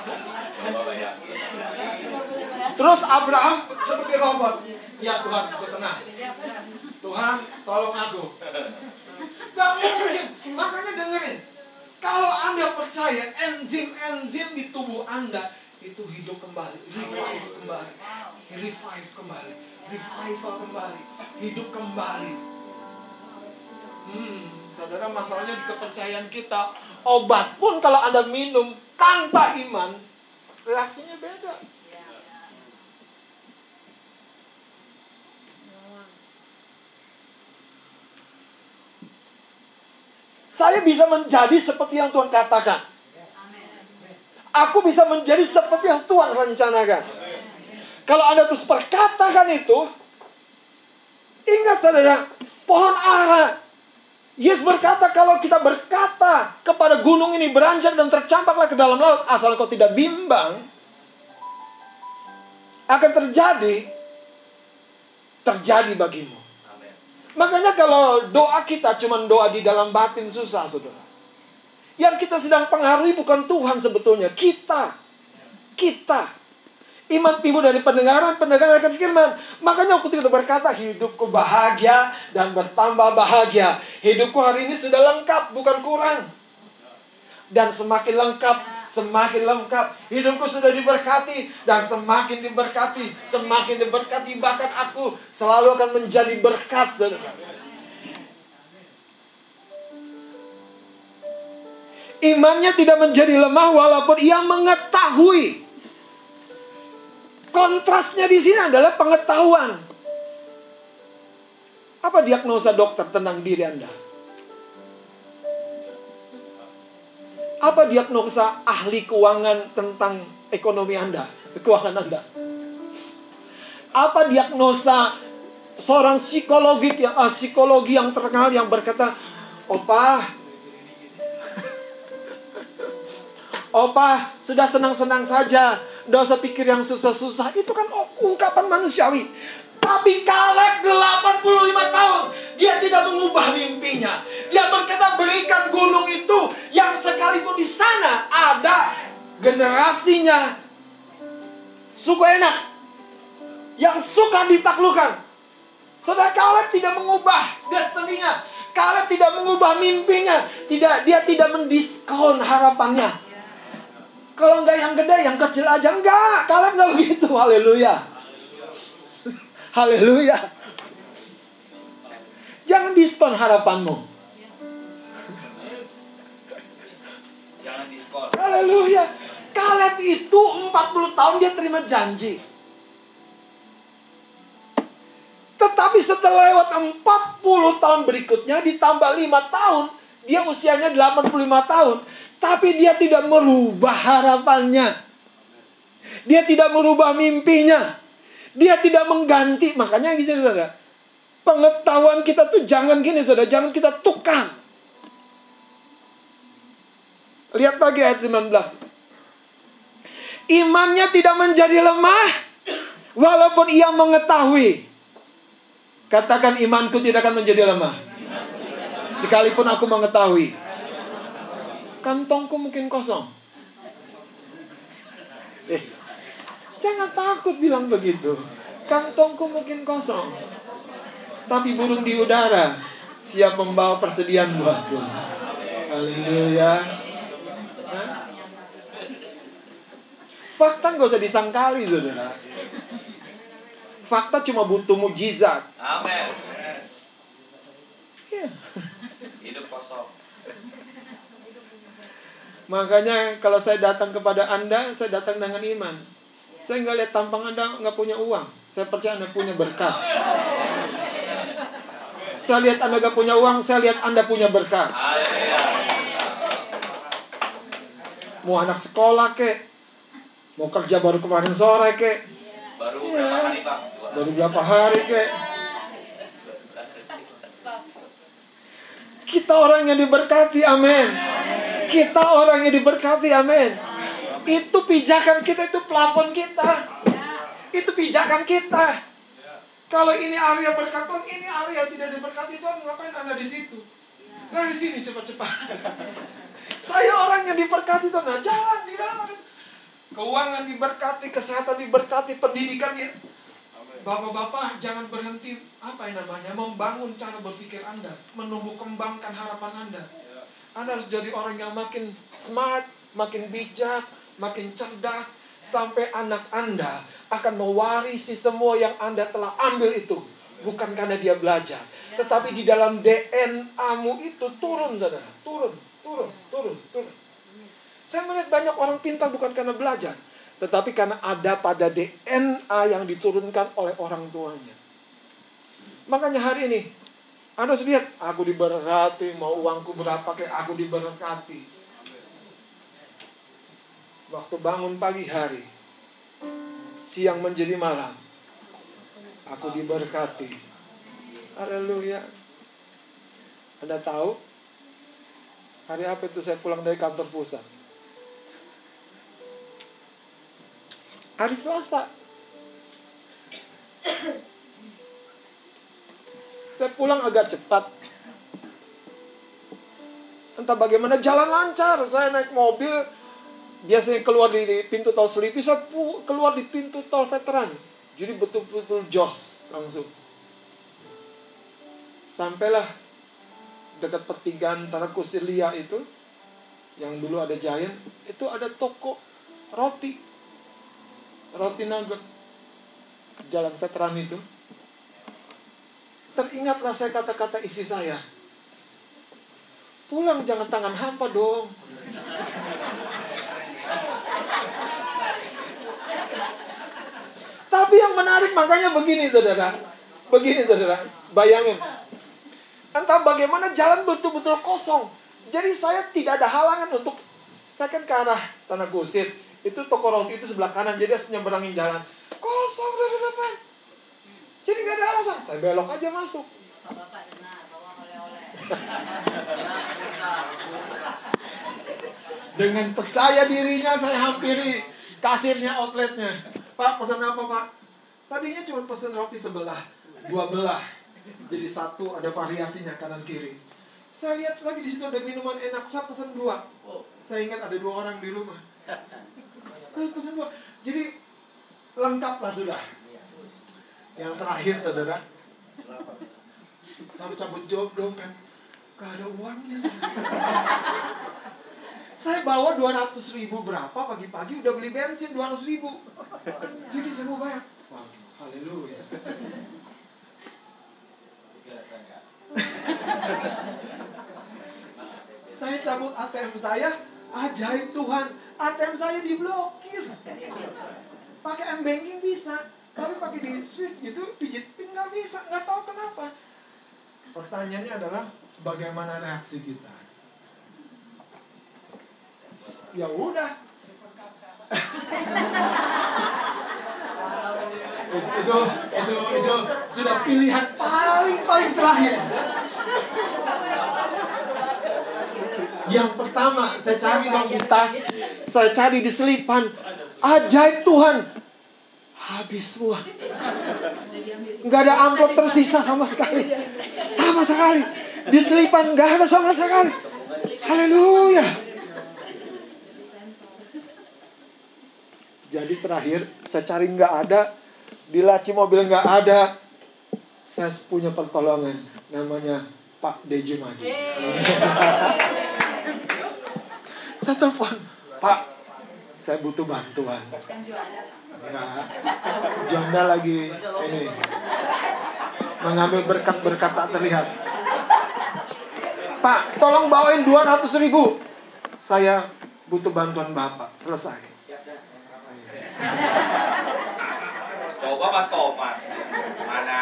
Terus Abraham seperti robot. Ya Tuhan, aku tenang. Tuhan, tolong aku. Gak mungkin. Makanya dengerin. Kalau Anda percaya enzim-enzim di tubuh Anda itu hidup kembali, revive kembali, revive kembali, revival kembali, hidup kembali. Hmm, saudara masalahnya di kepercayaan kita, obat pun kalau Anda minum tanpa iman, reaksinya beda. Saya bisa menjadi seperti yang Tuhan katakan. Aku bisa menjadi seperti yang Tuhan rencanakan. Kalau Anda terus perkatakan itu, ingat saudara, pohon ara. Yesus berkata kalau kita berkata kepada gunung ini beranjak dan tercampaklah ke dalam laut, asal kau tidak bimbang, akan terjadi, terjadi bagimu. Makanya kalau doa kita cuma doa di dalam batin susah, saudara. Yang kita sedang pengaruhi bukan Tuhan sebetulnya, kita. Kita. Iman timbul dari pendengaran, pendengaran akan firman. Makanya aku tidak berkata hidupku bahagia dan bertambah bahagia. Hidupku hari ini sudah lengkap, bukan kurang. Dan semakin lengkap, semakin lengkap. Hidupku sudah diberkati dan semakin diberkati, semakin diberkati. Bahkan aku selalu akan menjadi berkat. Imannya tidak menjadi lemah walaupun ia mengetahui. Kontrasnya di sini adalah pengetahuan. Apa diagnosa dokter tentang diri Anda? Apa diagnosa ahli keuangan tentang ekonomi Anda, keuangan Anda? Apa diagnosa seorang psikologi yang ah, psikologi yang terkenal yang berkata, "Opa, Opa, sudah senang-senang saja. Tidak usah pikir yang susah-susah. Itu kan ungkapan manusiawi. Tapi Kaleb 85 tahun. Dia tidak mengubah mimpinya. Dia berkata berikan gunung itu. Yang sekalipun di sana ada generasinya. Suku enak. Yang suka ditaklukkan. Saudara Kaleb tidak mengubah destininya. Kaleb tidak mengubah mimpinya. Tidak, dia tidak mendiskon harapannya. Kalau enggak yang gede, yang kecil aja enggak. Kalian enggak begitu. Haleluya. Haleluya. Jangan diskon harapanmu. Haleluya. Kaleb itu 40 tahun dia terima janji. Tetapi setelah lewat 40 tahun berikutnya ditambah 5 tahun, dia usianya 85 tahun. Tapi dia tidak merubah harapannya. Dia tidak merubah mimpinya. Dia tidak mengganti. Makanya gini saudara. Pengetahuan kita tuh jangan gini saudara. Jangan kita tukar. Lihat lagi ayat 19. Imannya tidak menjadi lemah. Walaupun ia mengetahui. Katakan imanku tidak akan menjadi lemah. Sekalipun aku mengetahui kantongku mungkin kosong. Eh, jangan takut bilang begitu. Kantongku mungkin kosong. Tapi burung di udara siap membawa persediaan buatku. Haleluya. Fakta nggak usah disangkali, saudara. Fakta cuma butuh mujizat. Amin. Iya. Hidup kosong. Makanya kalau saya datang kepada Anda, saya datang dengan iman. Saya nggak lihat tampang Anda nggak punya uang. Saya percaya Anda punya berkat. Saya lihat Anda nggak punya uang, saya lihat Anda punya berkat. Mau anak sekolah kek, mau kerja baru kemarin sore kek, Baru berapa hari bang? Baru berapa hari kek. Kita orang yang diberkati, amin. Kita orang yang diberkati, amin. Itu pijakan kita, itu plafon kita. Itu pijakan kita. Kalau ini area berkat Tuhan, ini area tidak diberkati Tuhan, ngapain Anda di situ? Nah di sini cepat-cepat. Saya orang yang diberkati Tuhan, nah jalan di dalam keuangan diberkati, kesehatan diberkati, pendidikan dia. Bapak-bapak jangan berhenti apa yang namanya membangun cara berpikir Anda, menumbuh kembangkan harapan Anda. Anda harus jadi orang yang makin smart, makin bijak, makin cerdas sampai anak Anda akan mewarisi semua yang Anda telah ambil itu. Bukan karena dia belajar, tetapi di dalam DNA-mu itu turun, saudara. Turun, turun, turun, turun. Saya melihat banyak orang pintar bukan karena belajar, tetapi karena ada pada DNA yang diturunkan oleh orang tuanya. Makanya hari ini, Anda harus lihat, aku diberkati, mau uangku berapa kayak aku diberkati. Waktu bangun pagi hari, siang menjadi malam, aku diberkati. Haleluya. Anda tahu, hari apa itu saya pulang dari kantor pusat? Hari Selasa. Saya pulang agak cepat. Entah bagaimana jalan lancar. Saya naik mobil. Biasanya keluar di pintu tol Selipi. Pu- keluar di pintu tol veteran. Jadi betul-betul jos langsung. Sampailah dekat pertigaan Tarakusilia itu. Yang dulu ada Giant. Itu ada toko roti. Roti nugget. Jalan veteran itu. Teringatlah saya kata-kata isi saya. Pulang jangan tangan hampa dong. Tapi yang menarik makanya begini saudara. Begini saudara. Bayangin. Entah bagaimana jalan betul-betul kosong. Jadi saya tidak ada halangan untuk. Saya kan ke arah Tanah Kusir. Itu toko roti itu sebelah kanan. Jadi harus nyeberangin jalan. Kosong dari depan. Jadi gak ada alasan. Saya belok aja masuk. Bapak dengar, bawa oleh-oleh. Dengan percaya dirinya saya hampiri kasirnya outletnya. Pak pesan apa pak? Tadinya cuma pesan roti sebelah, dua belah. Jadi satu ada variasinya kanan kiri. Saya lihat lagi di situ ada minuman enak, saya pesan dua. Saya ingat ada dua orang di rumah. Saya pesan dua. Jadi lengkap lah sudah. Yang terakhir saudara, saya cabut job dompet, gak ada uangnya. Saya bawa 200 ribu berapa pagi-pagi udah beli bensin 200 ribu. Jadi saya mau bayar. Waduh, haleluya. saya cabut ATM saya, ajaib Tuhan, ATM saya diblokir. Pakai M banking bisa, tapi pakai di Swift gitu pijit pin nggak bisa, nggak tahu kenapa. Pertanyaannya adalah bagaimana reaksi kita? Ya udah. Itu, itu itu itu sudah pilihan paling paling terakhir. Yang pertama saya cari dong di tas. Saya cari di selipan. Ajaib Tuhan. Habis semua. Nggak ada amplop tersisa sama sekali. Sama sekali. Di selipan nggak ada sama sekali. Haleluya Jadi terakhir saya cari nggak ada, Di laci mobil nggak ada. Saya punya pertolongan. Namanya Pak Dejumadi. saya telepon. Pak, saya butuh bantuan. Enggak. Janda lagi ini. Mengambil berkat-berkat tak terlihat. Pak, tolong bawain 200 ribu. Saya butuh bantuan Bapak. Selesai. Coba mas Thomas. Mana?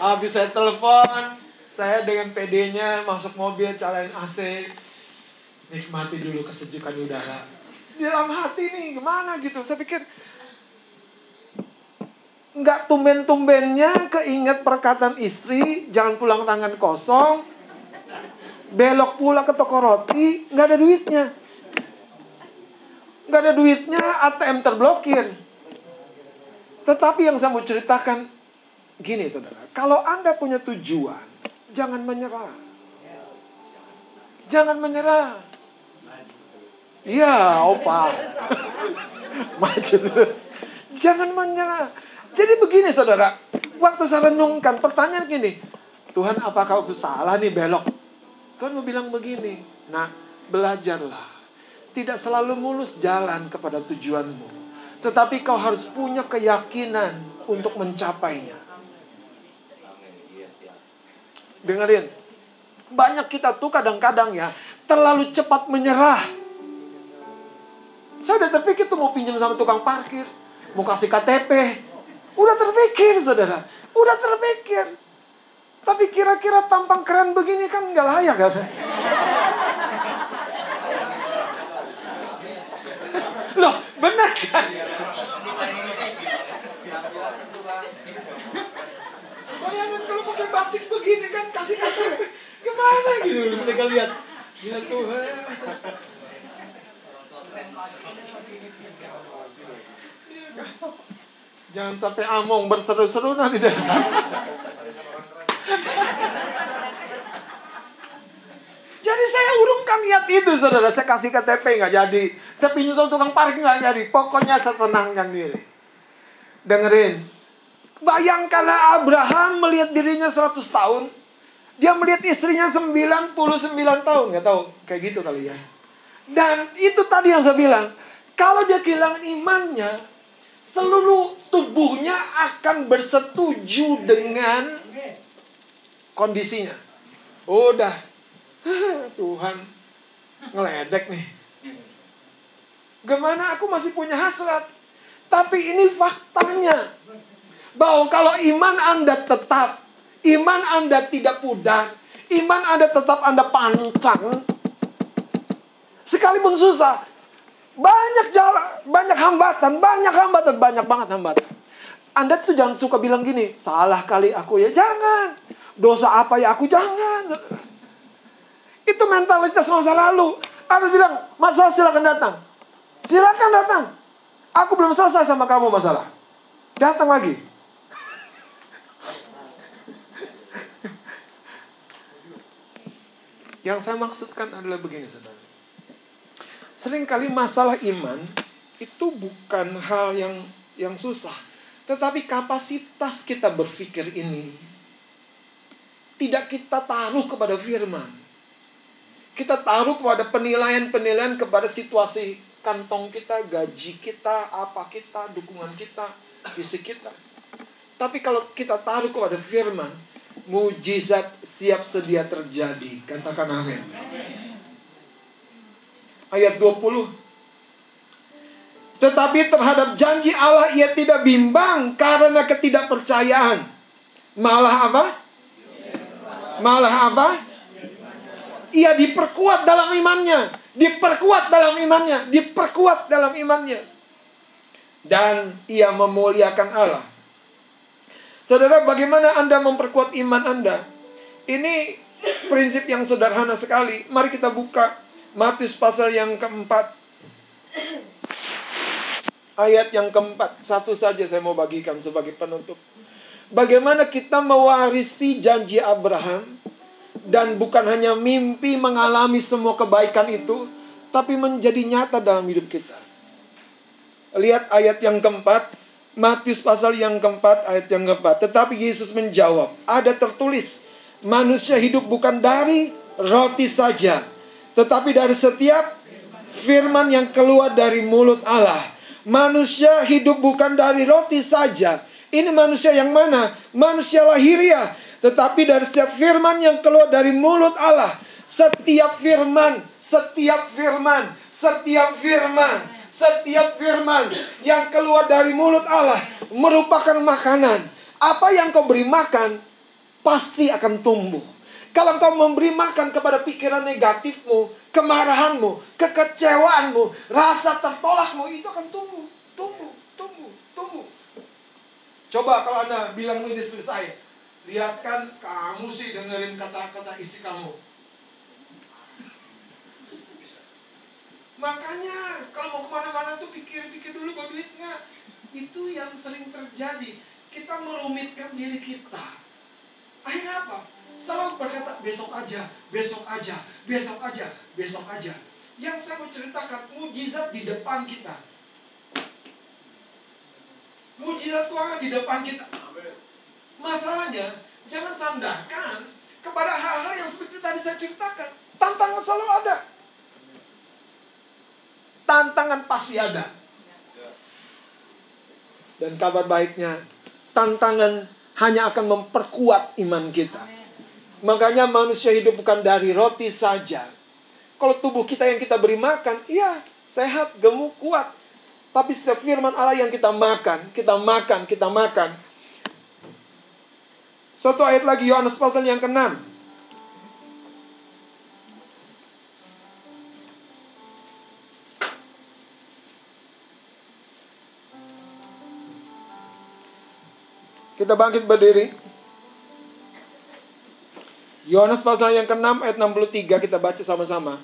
Habis saya telepon, saya dengan PD-nya masuk mobil, calain AC. Nikmati dulu kesejukan udara. Di dalam hati nih, gimana gitu. Saya pikir, nggak tumben-tumbennya keinget perkataan istri, jangan pulang tangan kosong. Belok pula ke toko roti, nggak ada duitnya. Nggak ada duitnya, ATM terblokir. Tetapi yang saya mau ceritakan, gini saudara. Kalau Anda punya tujuan, jangan menyerah. Jangan menyerah. Iya, opa. Maju terus. Jangan menyerah. Jadi begini saudara. Waktu saya renungkan, pertanyaan gini. Tuhan apakah aku salah nih belok? Tuhan mau bilang begini. Nah, belajarlah. Tidak selalu mulus jalan kepada tujuanmu. Tetapi kau harus punya keyakinan untuk mencapainya. Dengerin. Banyak kita tuh kadang-kadang ya terlalu cepat menyerah. Saya udah terpikir tuh mau pinjam sama tukang parkir, mau kasih KTP. Udah terpikir, saudara. Udah terpikir. Tapi kira-kira tampang keren begini kan nggak layak kan? Loh, benar kan? Bayangin kalau pakai batik begini kan kasih KTP. Gimana gitu mereka lihat. Ya Tuhan. Jangan sampai among berseru-seru nanti dari sana. Jadi saya urungkan niat itu saudara. Saya kasih KTP nggak jadi. Saya pinjam sama tukang parkir nggak jadi. Pokoknya saya tenangkan diri. Dengerin. Bayangkanlah Abraham melihat dirinya 100 tahun. Dia melihat istrinya 99 tahun. Nggak tahu. Kayak gitu kali ya. Dan itu tadi yang saya bilang. Kalau dia kehilangan imannya. Seluruh tubuhnya akan bersetuju dengan kondisinya. Udah. Tuhan ngeledek nih. Gimana aku masih punya hasrat. Tapi ini faktanya. Bahwa kalau iman Anda tetap. Iman Anda tidak pudar. Iman Anda tetap Anda pancang. Sekalipun susah. Banyak jarak, banyak hambatan, banyak hambatan, banyak banget hambatan. Anda tuh jangan suka bilang gini, salah kali aku ya. Jangan. Dosa apa ya aku? Jangan. Itu mentalitas masa lalu. Anda bilang, masalah silakan datang. Silakan datang. Aku belum selesai sama kamu masalah. Datang lagi. Yang saya maksudkan adalah begini, saudara. Seringkali masalah iman itu bukan hal yang yang susah, tetapi kapasitas kita berpikir ini tidak kita taruh kepada firman. Kita taruh kepada penilaian-penilaian kepada situasi kantong kita, gaji kita, apa kita, dukungan kita, fisik kita. Tapi kalau kita taruh kepada firman, mujizat siap sedia terjadi. Katakan amin. Ayat 20. Tetapi terhadap janji Allah ia tidak bimbang karena ketidakpercayaan. Malah apa? Malah apa? Ia diperkuat dalam imannya, diperkuat dalam imannya, diperkuat dalam imannya. Dan ia memuliakan Allah. Saudara, bagaimana Anda memperkuat iman Anda? Ini prinsip yang sederhana sekali. Mari kita buka Matius pasal yang keempat. Ayat yang keempat. Satu saja saya mau bagikan sebagai penutup. Bagaimana kita mewarisi janji Abraham. Dan bukan hanya mimpi mengalami semua kebaikan itu. Tapi menjadi nyata dalam hidup kita. Lihat ayat yang keempat. Matius pasal yang keempat, ayat yang keempat. Tetapi Yesus menjawab, ada tertulis, manusia hidup bukan dari roti saja, tetapi dari setiap firman yang keluar dari mulut Allah. Manusia hidup bukan dari roti saja. Ini manusia yang mana? Manusia lahiriah. Tetapi dari setiap firman yang keluar dari mulut Allah. Setiap firman, setiap firman, setiap firman, setiap firman yang keluar dari mulut Allah merupakan makanan. Apa yang kau beri makan pasti akan tumbuh. Kalau kau memberi makan kepada pikiran negatifmu, kemarahanmu, kekecewaanmu, rasa tertolakmu, itu akan tumbuh, tumbuh, tumbuh, tumbuh. Coba kalau Anda bilang ini seperti saya, lihat kan kamu sih dengerin kata-kata isi kamu. Makanya kalau mau ke mana-mana tuh pikir-pikir dulu bawa duit nggak. Itu yang sering terjadi. Kita merumitkan diri kita. Akhirnya apa? Selalu berkata besok aja, besok aja, besok aja, besok aja. Yang saya mau ceritakan mujizat di depan kita. Mujizat keuangan di depan kita. Masalahnya jangan sandarkan kepada hal-hal yang seperti tadi saya ceritakan. Tantangan selalu ada tantangan pasti ada. Dan kabar baiknya, tantangan hanya akan memperkuat iman kita. Makanya manusia hidup bukan dari roti saja. Kalau tubuh kita yang kita beri makan, iya sehat, gemuk, kuat. Tapi setiap firman Allah yang kita makan, kita makan, kita makan. Satu ayat lagi Yohanes pasal yang ke-6. Kita bangkit berdiri. Yohanes pasal yang ke-6 ayat 63 kita baca sama-sama.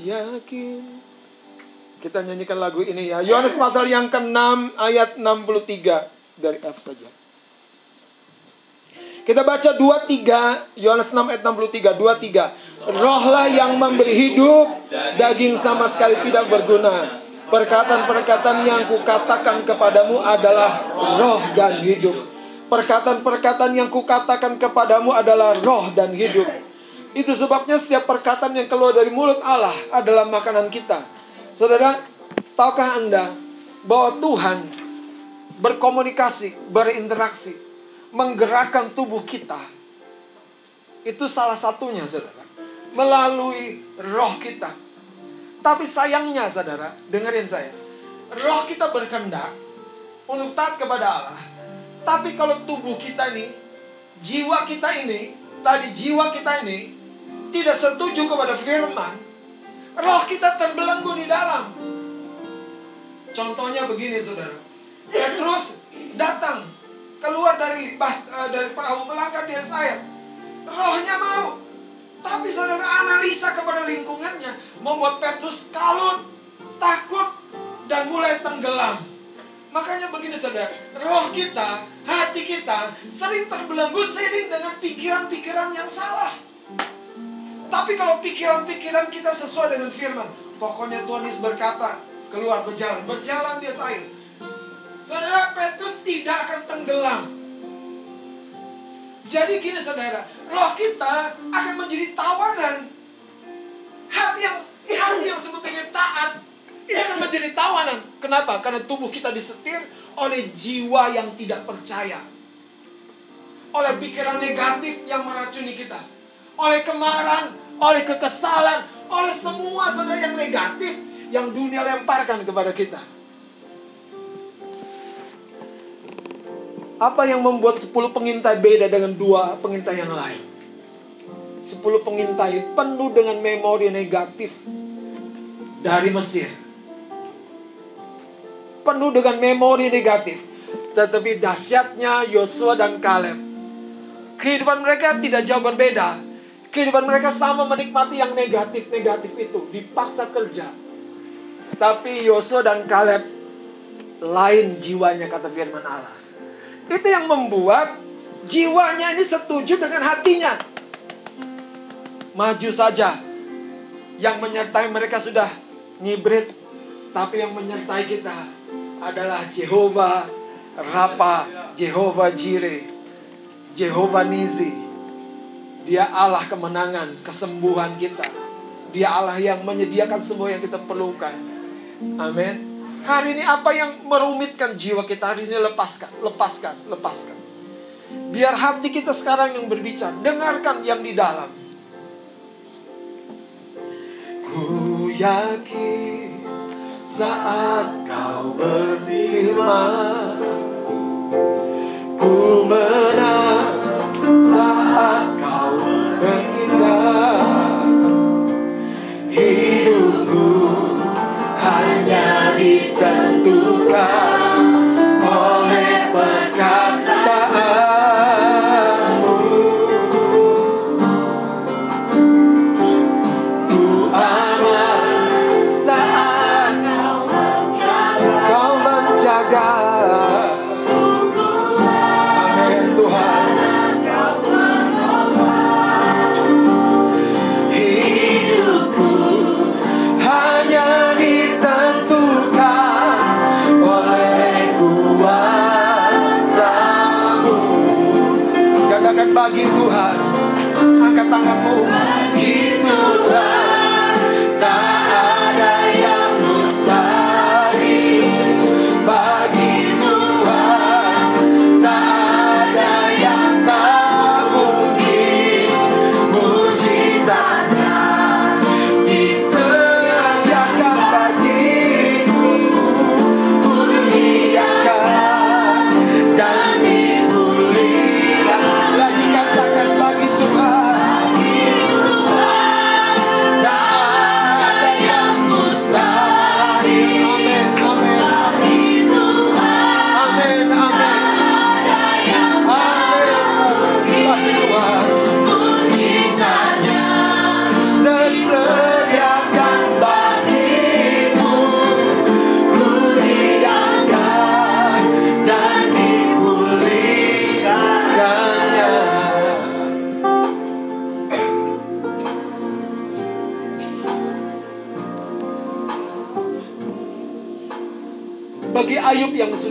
Yakin. Kita nyanyikan lagu ini ya. Yohanes pasal yang ke-6 ayat 63 dari F saja. Kita baca 23 Yohanes 6 ayat 63 23 Rohlah yang memberi hidup Daging sama sekali tidak berguna. Perkataan-perkataan yang kukatakan kepadamu adalah roh dan hidup. Perkataan-perkataan yang kukatakan kepadamu adalah roh dan hidup. Itu sebabnya setiap perkataan yang keluar dari mulut Allah adalah makanan kita Saudara, tahukah Anda bahwa Tuhan berkomunikasi, berinteraksi menggerakkan tubuh kita. Itu salah satunya, saudara. Melalui roh kita. Tapi sayangnya, saudara, dengerin saya. Roh kita berkendak untuk taat kepada Allah. Tapi kalau tubuh kita ini, jiwa kita ini, tadi jiwa kita ini, tidak setuju kepada firman, roh kita terbelenggu di dalam. Contohnya begini, saudara. Petrus datang keluar dari uh, dari perahu melangkah di air. Rohnya mau. Tapi saudara analisa kepada lingkungannya membuat Petrus kalut, takut, dan mulai tenggelam. Makanya begini saudara, roh kita, hati kita sering terbelenggu sering dengan pikiran-pikiran yang salah. Tapi kalau pikiran-pikiran kita sesuai dengan firman, pokoknya Tuhan Yesus berkata, keluar berjalan, berjalan di air Saudara Petrus tidak akan tenggelam. Jadi gini saudara, roh kita akan menjadi tawanan. Hati yang hati yang sebetulnya taat ini akan menjadi tawanan. Kenapa? Karena tubuh kita disetir oleh jiwa yang tidak percaya. Oleh pikiran negatif yang meracuni kita. Oleh kemarahan, oleh kekesalan, oleh semua saudara yang negatif yang dunia lemparkan kepada kita. Apa yang membuat 10 pengintai beda dengan dua pengintai yang lain? 10 pengintai penuh dengan memori negatif dari Mesir. Penuh dengan memori negatif. Tetapi dahsyatnya Yosua dan Kaleb. Kehidupan mereka tidak jauh berbeda. Kehidupan mereka sama menikmati yang negatif-negatif itu. Dipaksa kerja. Tapi Yosua dan Kaleb lain jiwanya kata firman Allah. Itu yang membuat jiwanya ini setuju dengan hatinya. maju saja. Yang menyertai mereka sudah ngibrit, tapi yang menyertai kita adalah Jehovah Rapa, Jehovah Jireh, Jehovah Nizi. Dia Allah kemenangan, kesembuhan kita. Dia Allah yang menyediakan semua yang kita perlukan. Amin. Hari ini apa yang merumitkan jiwa kita hari ini lepaskan, lepaskan, lepaskan. Biar hati kita sekarang yang berbicara, dengarkan yang di dalam. Ku yakin saat kau berfirman Ku menang Hidupku hanya ditentukan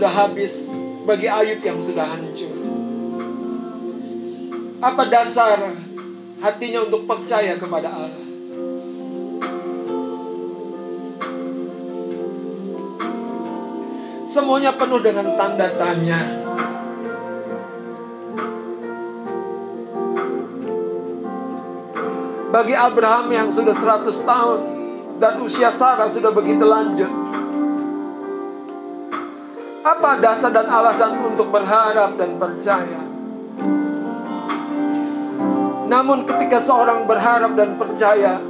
sudah habis Bagi Ayub yang sudah hancur. Apa dasar hatinya untuk percaya kepada Allah? Semuanya penuh dengan tanda tanya. Bagi Abraham yang sudah 100 tahun Dan usia Sarah sudah begitu lanjut Apa dasar dan alasan untuk berharap dan percaya Namun ketika seorang berharap dan percaya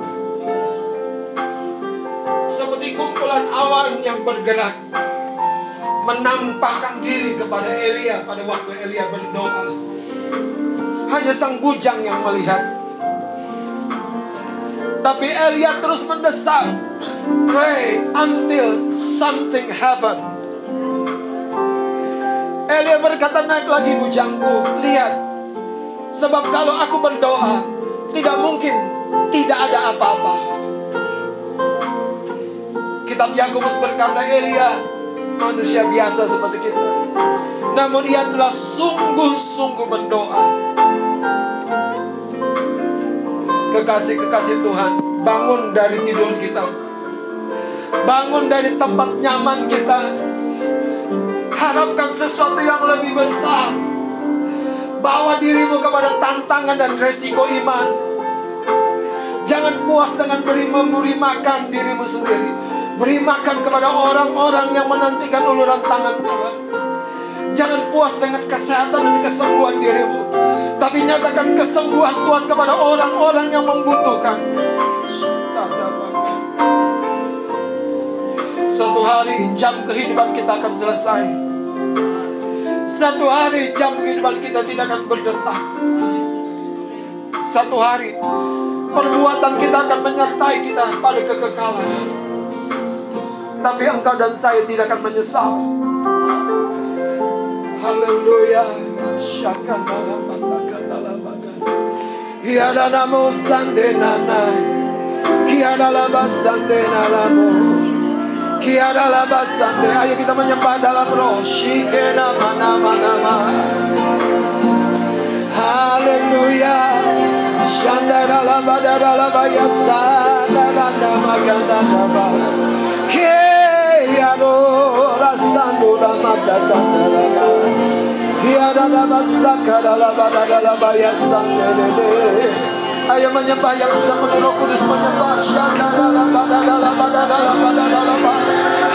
Seperti kumpulan awan yang bergerak Menampakkan diri kepada Elia pada waktu Elia berdoa Hanya sang bujang yang melihat tapi Elia terus mendesak. Pray until something happen. Elia berkata naik lagi bujangku. Lihat. Sebab kalau aku berdoa. Tidak mungkin tidak ada apa-apa. Kitab Yakobus berkata Elia manusia biasa seperti kita. Namun ia telah sungguh-sungguh berdoa kekasih-kekasih Tuhan, bangun dari tidur kita. Bangun dari tempat nyaman kita. Harapkan sesuatu yang lebih besar. Bawa dirimu kepada tantangan dan resiko iman. Jangan puas dengan beri memberi makan dirimu sendiri. Beri makan kepada orang-orang yang menantikan uluran tangan Tuhan. Jangan puas dengan kesehatan dan kesembuhan dirimu. Tapi nyatakan kesembuhan Tuhan kepada orang-orang yang membutuhkan. Satu hari jam kehidupan kita akan selesai. Satu hari jam kehidupan kita tidak akan berdetak. Satu hari perbuatan kita akan menyertai kita pada kekekalan. Tapi engkau dan saya tidak akan menyesal. Haleluya. Kiada namo sande nanai. Kiada laba sande. Kiara laba sande. Ayo kita menyembah dalam roh. Shike nama nama nama. Haleluya. Shanda laba dada laba yasa dada nama kaza nama. Kiara rasando lama mata lama. Kiara laba sakara laba dada laba yasa dede. Ay menyembah yang sedang roh kudus menyembah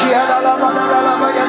Kia dalam dalam ya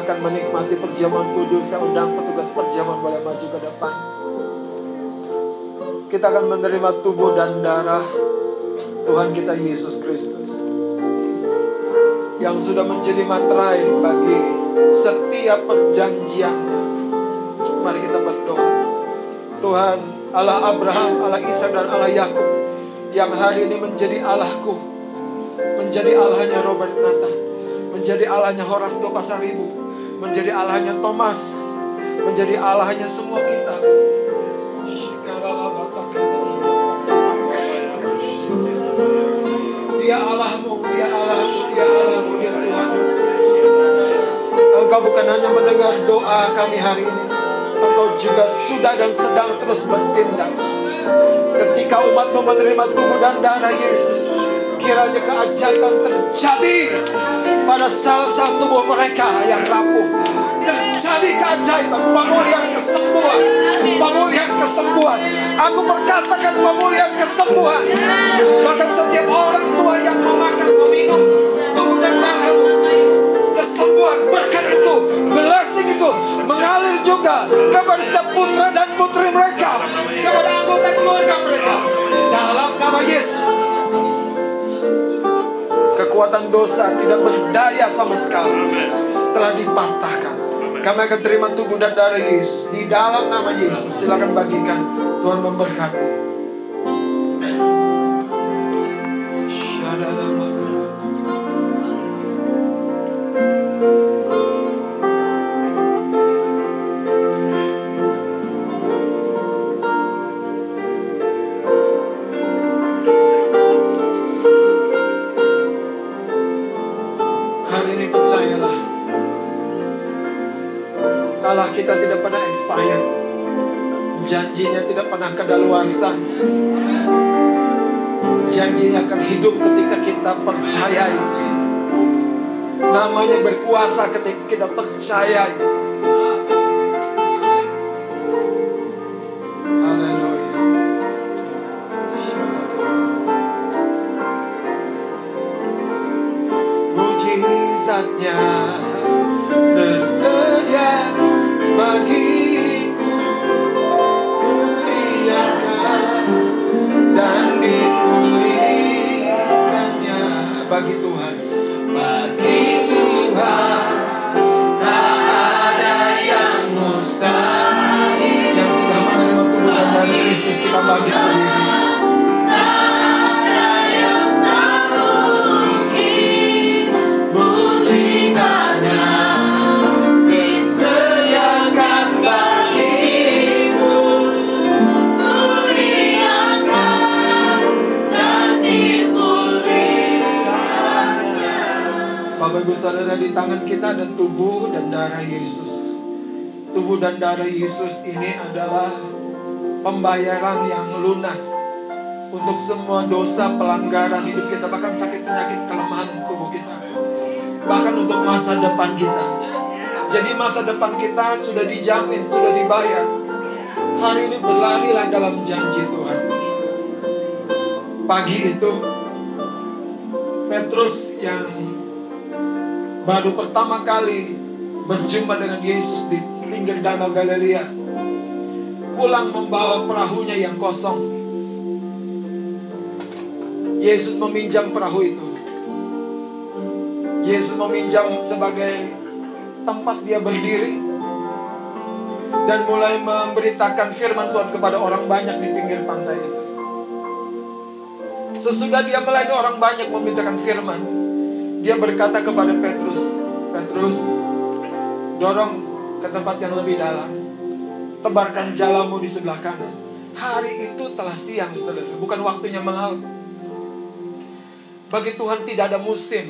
Akan menikmati perjamuan kudus. Saya undang petugas perjamuan boleh maju ke depan. Kita akan menerima tubuh dan darah Tuhan kita Yesus Kristus. Yang sudah menjadi materai bagi setiap perjanjiannya. Mari kita berdoa. Tuhan Allah Abraham, Allah Ishak dan Allah Yakub yang hari ini menjadi Allahku, menjadi Allahnya Robert Nathan, menjadi Allahnya Horasto Pasaribu, menjadi Allahnya Thomas, menjadi Allahnya semua kita. Dia Allahmu, dia Allahmu, dia Allahmu, dia Tuhan. Engkau bukan hanya mendengar doa kami hari ini, Engkau juga sudah dan sedang terus bertindak. Ketika umat menerima tubuh dan darah Yesus, kiranya keajaiban terjadi pada salah satu tubuh mereka yang rapuh. Terjadi keajaiban, pemulihan kesembuhan, pemulihan kesembuhan. Aku berkatakan pemulihan kesembuhan. Bahkan setiap orang tua yang memakan, meminum tubuh dan darahmu, kesembuhan berkat itu, blessing itu mengalir juga kepada setiap putra dan putri mereka, kepada anggota keluarga mereka. Dalam nama Yesus. Kekuatan dosa tidak berdaya sama sekali. Telah dipatahkan. Kami akan terima tubuh dan darah Yesus di dalam nama Yesus. Silakan bagikan. Tuhan memberkati. Janjinya akan hidup ketika kita percayai. Namanya berkuasa ketika kita percayai dan darah Yesus ini adalah pembayaran yang lunas untuk semua dosa pelanggaran hidup kita bahkan sakit penyakit kelemahan tubuh kita bahkan untuk masa depan kita. Jadi masa depan kita sudah dijamin sudah dibayar. Hari ini berlarilah dalam janji Tuhan. Pagi itu Petrus yang baru pertama kali berjumpa dengan Yesus di pinggir danau Galilea pulang membawa perahunya yang kosong Yesus meminjam perahu itu. Yesus meminjam sebagai tempat dia berdiri dan mulai memberitakan firman Tuhan kepada orang banyak di pinggir pantai itu. Sesudah dia melayani orang banyak memberitakan firman, dia berkata kepada Petrus, Petrus, dorong ke tempat yang lebih dalam. Tebarkan jalamu di sebelah kanan. Hari itu telah siang, saudara. Bukan waktunya melaut. Bagi Tuhan tidak ada musim.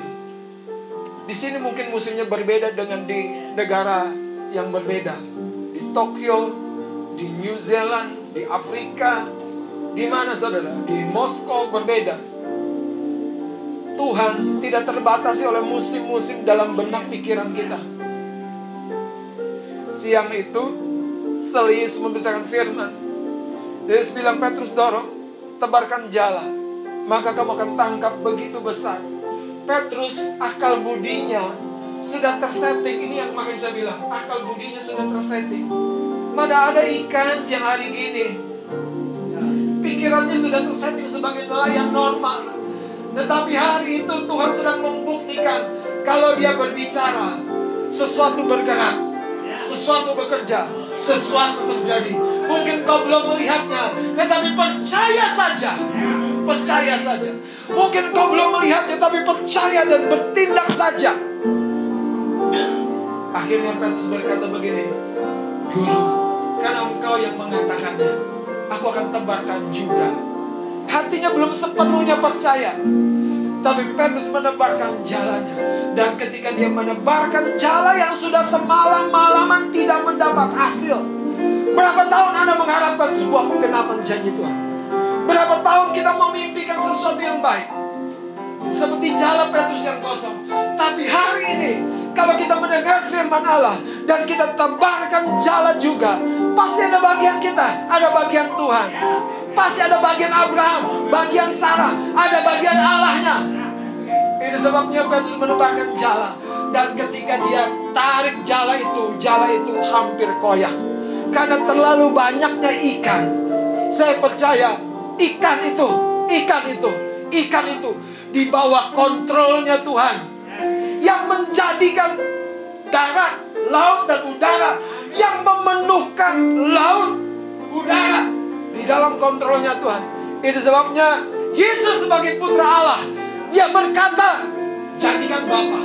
Di sini mungkin musimnya berbeda dengan di negara yang berbeda. Di Tokyo, di New Zealand, di Afrika, di mana saudara? Di Moskow berbeda. Tuhan tidak terbatasi oleh musim-musim dalam benak pikiran kita. Siang itu, setelah Yesus memberitakan firman, Yesus bilang Petrus dorong, tebarkan jala maka kamu akan tangkap begitu besar. Petrus akal budinya sudah tersetting. Ini yang makin saya bilang, akal budinya sudah tersetting. Mana ada ikan siang hari gini. Pikirannya sudah tersetting sebagai nelayan normal. Tetapi hari itu Tuhan sedang membuktikan kalau dia berbicara, sesuatu bergerak, sesuatu bekerja, sesuatu terjadi. Mungkin kau belum melihatnya, tetapi percaya saja percaya saja. Mungkin kau belum melihatnya, tapi percaya dan bertindak saja. Akhirnya Petrus berkata begini, Guru, karena engkau yang mengatakannya, aku akan tebarkan juga. Hatinya belum sepenuhnya percaya. Tapi Petrus menebarkan jalannya. Dan ketika dia menebarkan jala yang sudah semalam-malaman tidak mendapat hasil. Berapa tahun Anda mengharapkan sebuah penggenapan janji Tuhan? Berapa tahun kita memimpikan sesuatu yang baik. Seperti jalan Petrus yang kosong. Tapi hari ini, kalau kita mendengar firman Allah dan kita tebarkan jalan juga, pasti ada bagian kita, ada bagian Tuhan. Pasti ada bagian Abraham, bagian Sarah, ada bagian Allahnya. Ini sebabnya Petrus menebarkan jalan. Dan ketika dia tarik jala itu, jala itu hampir koyak. Karena terlalu banyaknya ikan. Saya percaya Ikan itu, ikan itu, ikan itu di bawah kontrolnya Tuhan. Yang menjadikan darat, laut dan udara yang memenuhkan laut, udara di dalam kontrolnya Tuhan. Itu sebabnya Yesus sebagai putra Allah, dia berkata, jadikan Bapa,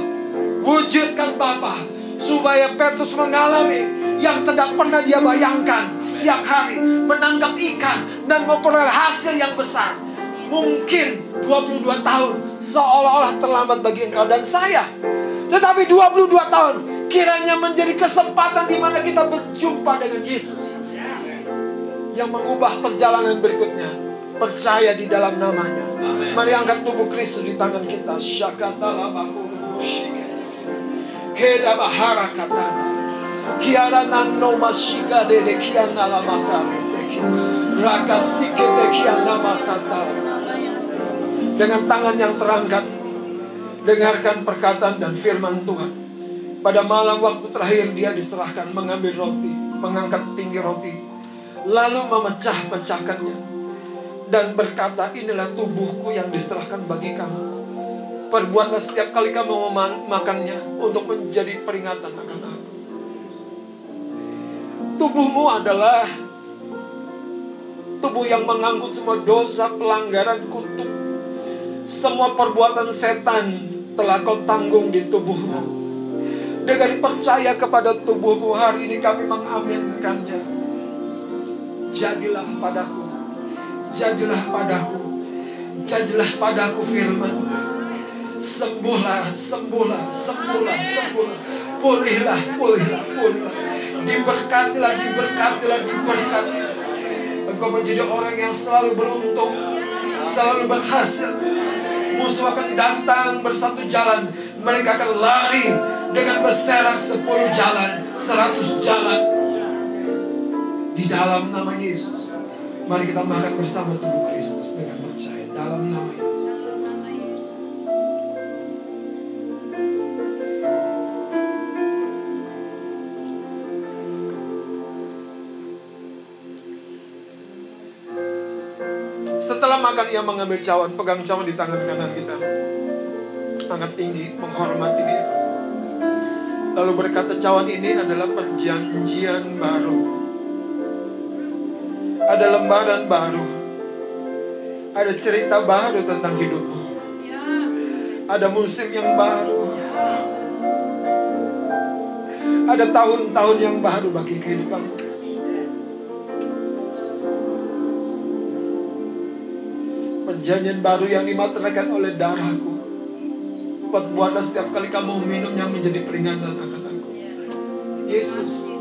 wujudkan Bapa, supaya Petrus mengalami yang tidak pernah dia bayangkan siang hari menangkap ikan dan memperoleh hasil yang besar. Mungkin 22 tahun seolah-olah terlambat bagi engkau dan saya. Tetapi 22 tahun kiranya menjadi kesempatan di mana kita berjumpa dengan Yesus. Yang mengubah perjalanan berikutnya. Percaya di dalam namanya. Mari angkat tubuh Kristus di tangan kita. Syakatala bakuru Keda bahara katana. Kiara nano mashika de de kiana la makare Rakasike de kiana makata. Dengan tangan yang terangkat, dengarkan perkataan dan firman Tuhan. Pada malam waktu terakhir dia diserahkan mengambil roti, mengangkat tinggi roti, lalu memecah-pecahkannya dan berkata, inilah tubuhku yang diserahkan bagi kamu. Perbuatlah setiap kali kamu memakannya untuk menjadi peringatan akan aku. Tubuhmu adalah tubuh yang mengangkut semua dosa, pelanggaran, kutuk. Semua perbuatan setan telah kau tanggung di tubuhmu. Dengan percaya kepada tubuhmu hari ini kami mengaminkannya. Jadilah padaku. Jadilah padaku. Jadilah padaku firman. Sembuhlah, sembuhlah, sembuhlah, sembuhlah. Pulihlah, pulihlah, pulihlah. Diberkatilah, diberkatilah, diberkati. Engkau menjadi orang yang selalu beruntung, selalu berhasil. Musuh akan datang bersatu jalan. Mereka akan lari dengan berserak sepuluh jalan, seratus jalan. Di dalam nama Yesus. Mari kita makan bersama tubuh Kristus dengan percaya. Dalam nama Yesus. Setelah makan ia mengambil cawan, pegang cawan di tangan kanan kita. Angkat tinggi, menghormati dia. Lalu berkata cawan ini adalah perjanjian baru. Ada lembaran baru. Ada cerita baru tentang hidupmu. Ada musim yang baru. Ada tahun-tahun yang baru bagi kehidupanmu. Perjanjian baru yang dimateraikan oleh darahku. Buatlah setiap kali kamu minumnya menjadi peringatan akan aku. Yesus,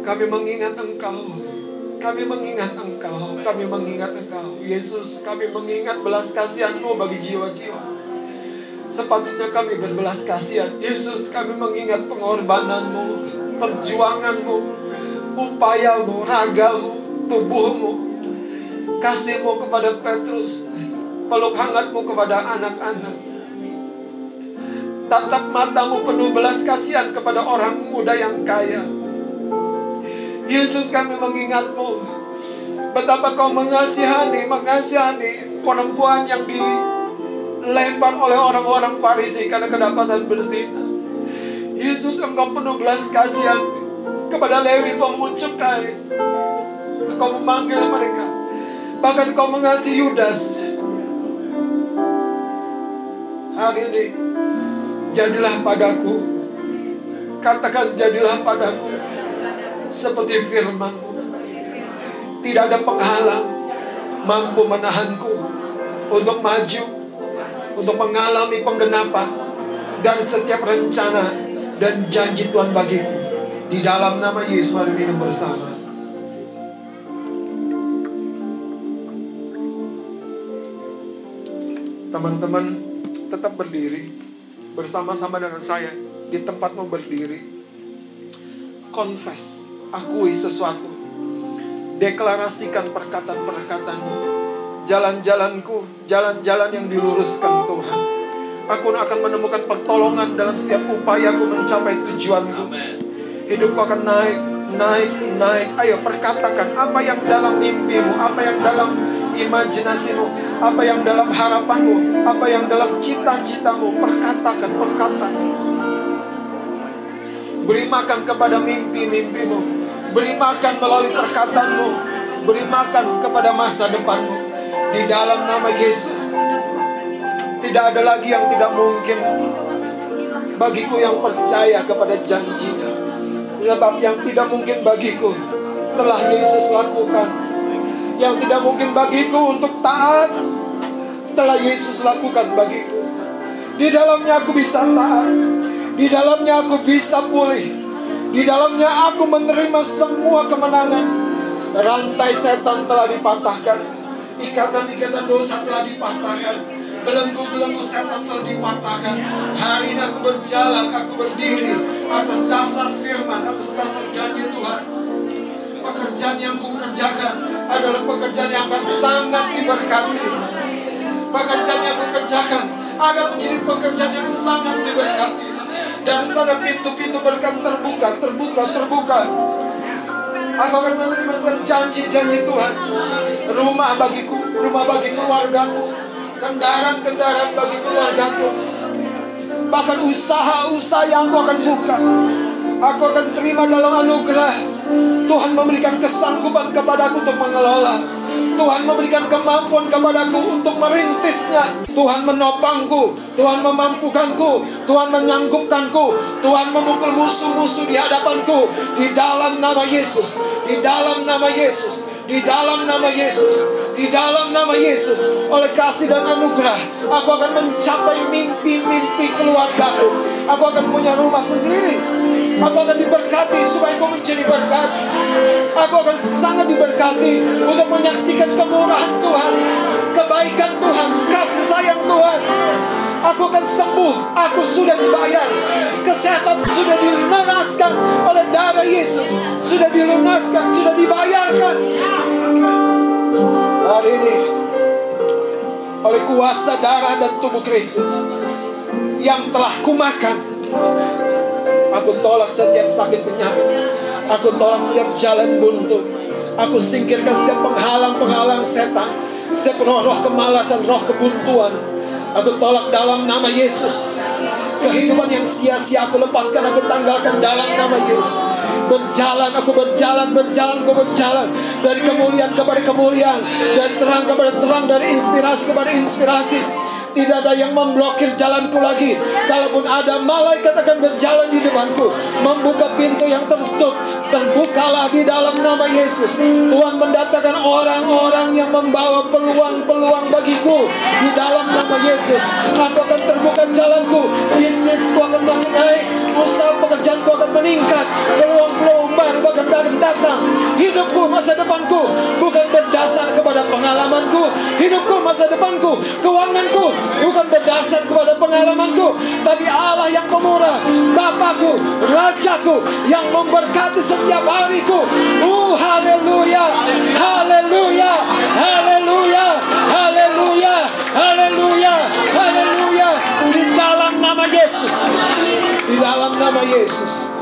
kami mengingat Engkau. Kami mengingat Engkau. Kami mengingat Engkau. Yesus, kami mengingat belas kasihanmu bagi jiwa-jiwa. Sepatutnya kami berbelas kasihan. Yesus, kami mengingat pengorbananmu, perjuanganmu, upayamu, ragamu, tubuhmu, kasihmu kepada Petrus, peluk hangatmu kepada anak-anak. Tatap matamu penuh belas kasihan kepada orang muda yang kaya. Yesus kami mengingatmu betapa kau mengasihani, mengasihani perempuan yang dilempar oleh orang-orang Farisi karena kedapatan berzina. Yesus engkau penuh belas kasihan kepada Lewi pemungut cukai. Engkau memanggil mereka. Bahkan kau mengasihi Yudas. Hari ini jadilah padaku. Katakan jadilah padaku seperti firmanmu. Tidak ada penghalang mampu menahanku untuk maju, untuk mengalami penggenapan dari setiap rencana dan janji Tuhan bagiku. Di dalam nama Yesus mari minum bersama. Teman-teman tetap berdiri bersama-sama dengan saya di tempatmu berdiri. Confess, akui sesuatu. Deklarasikan perkataan-perkataanmu. Jalan-jalanku, jalan-jalan yang diluruskan Tuhan. Aku akan menemukan pertolongan dalam setiap upayaku mencapai tujuanku. Hidupku akan naik, naik, naik. Ayo perkatakan apa yang dalam mimpimu, apa yang dalam imajinasimu, apa yang dalam harapanmu, apa yang dalam cita-citamu, perkatakan, perkatakan. Beri makan kepada mimpi-mimpimu, beri makan melalui perkataanmu, beri makan kepada masa depanmu. Di dalam nama Yesus, tidak ada lagi yang tidak mungkin bagiku yang percaya kepada janjinya. Sebab yang tidak mungkin bagiku telah Yesus lakukan yang tidak mungkin bagiku untuk taat telah Yesus lakukan bagiku. Di dalamnya aku bisa taat. Di dalamnya aku bisa pulih. Di dalamnya aku menerima semua kemenangan. Rantai setan telah dipatahkan. Ikatan-ikatan dosa telah dipatahkan. Belenggu-belenggu setan telah dipatahkan. Hari ini aku berjalan, aku berdiri atas dasar firman, atas dasar janji Tuhan pekerjaan yang ku kerjakan adalah pekerjaan yang akan sangat diberkati. Pekerjaan yang ku kerjakan akan menjadi pekerjaan yang sangat diberkati. Dan sana pintu-pintu berkat terbuka, terbuka, terbuka. Aku akan menerima janji-janji Tuhan. Rumah bagiku, rumah bagi keluargaku. Kendaraan-kendaraan bagi keluargaku. Bahkan usaha-usaha yang kau akan buka. Aku akan terima dalam anugerah. Tuhan memberikan kesanggupan kepadaku untuk mengelola. Tuhan memberikan kemampuan kepadaku untuk merintisnya. Tuhan menopangku. Tuhan memampukanku. Tuhan menyanggupkanku. Tuhan memukul musuh-musuh di hadapanku. Di dalam nama Yesus. Di dalam nama Yesus. Di dalam nama Yesus. Di dalam nama Yesus, oleh kasih dan anugerah, aku akan mencapai mimpi-mimpi keluargaku. Aku akan punya rumah sendiri. Aku akan diberkati supaya kau menjadi berkat. Aku akan sangat diberkati untuk menyaksikan kemurahan Tuhan, kebaikan Tuhan, kasih sayang Tuhan. Aku akan sembuh, aku sudah dibayar. Kesehatan sudah dilunaskan oleh darah Yesus. Sudah dilunaskan, sudah dibayarkan. Hari ini oleh kuasa darah dan tubuh Kristus yang telah kumakan Aku tolak setiap sakit penyakit. Aku tolak setiap jalan buntu. Aku singkirkan setiap penghalang-penghalang setan. Setiap roh-roh kemalasan, roh kebuntuan. Aku tolak dalam nama Yesus. Kehidupan yang sia-sia aku lepaskan, aku tanggalkan dalam nama Yesus. Berjalan, aku berjalan, berjalan, aku berjalan dari kemuliaan kepada kemuliaan, dari terang kepada terang, dari inspirasi kepada inspirasi. Tidak ada yang memblokir jalanku lagi. Kalaupun ada malaikat akan berjalan di depanku, membuka pintu yang tertutup, terbukalah di dalam nama Yesus. Tuhan mendatangkan orang-orang yang membawa peluang-peluang bagiku di dalam nama Yesus. Aku akan terbuka jalanku, bisnisku akan makin naik, usaha pekerjaanku akan meningkat, peluang-peluang baru akan datang. Hidupku, masa depanku bukan berdasar kepada pengalamanku. Hidupku, masa depanku, keuanganku bukan berdasar kepada pengalamanku, tapi Allah yang pemurah, Bapakku, Rajaku yang memberkati setiap hariku. Uh, haleluya, haleluya, haleluya, haleluya, haleluya, haleluya. Di dalam nama Yesus, di dalam nama Yesus.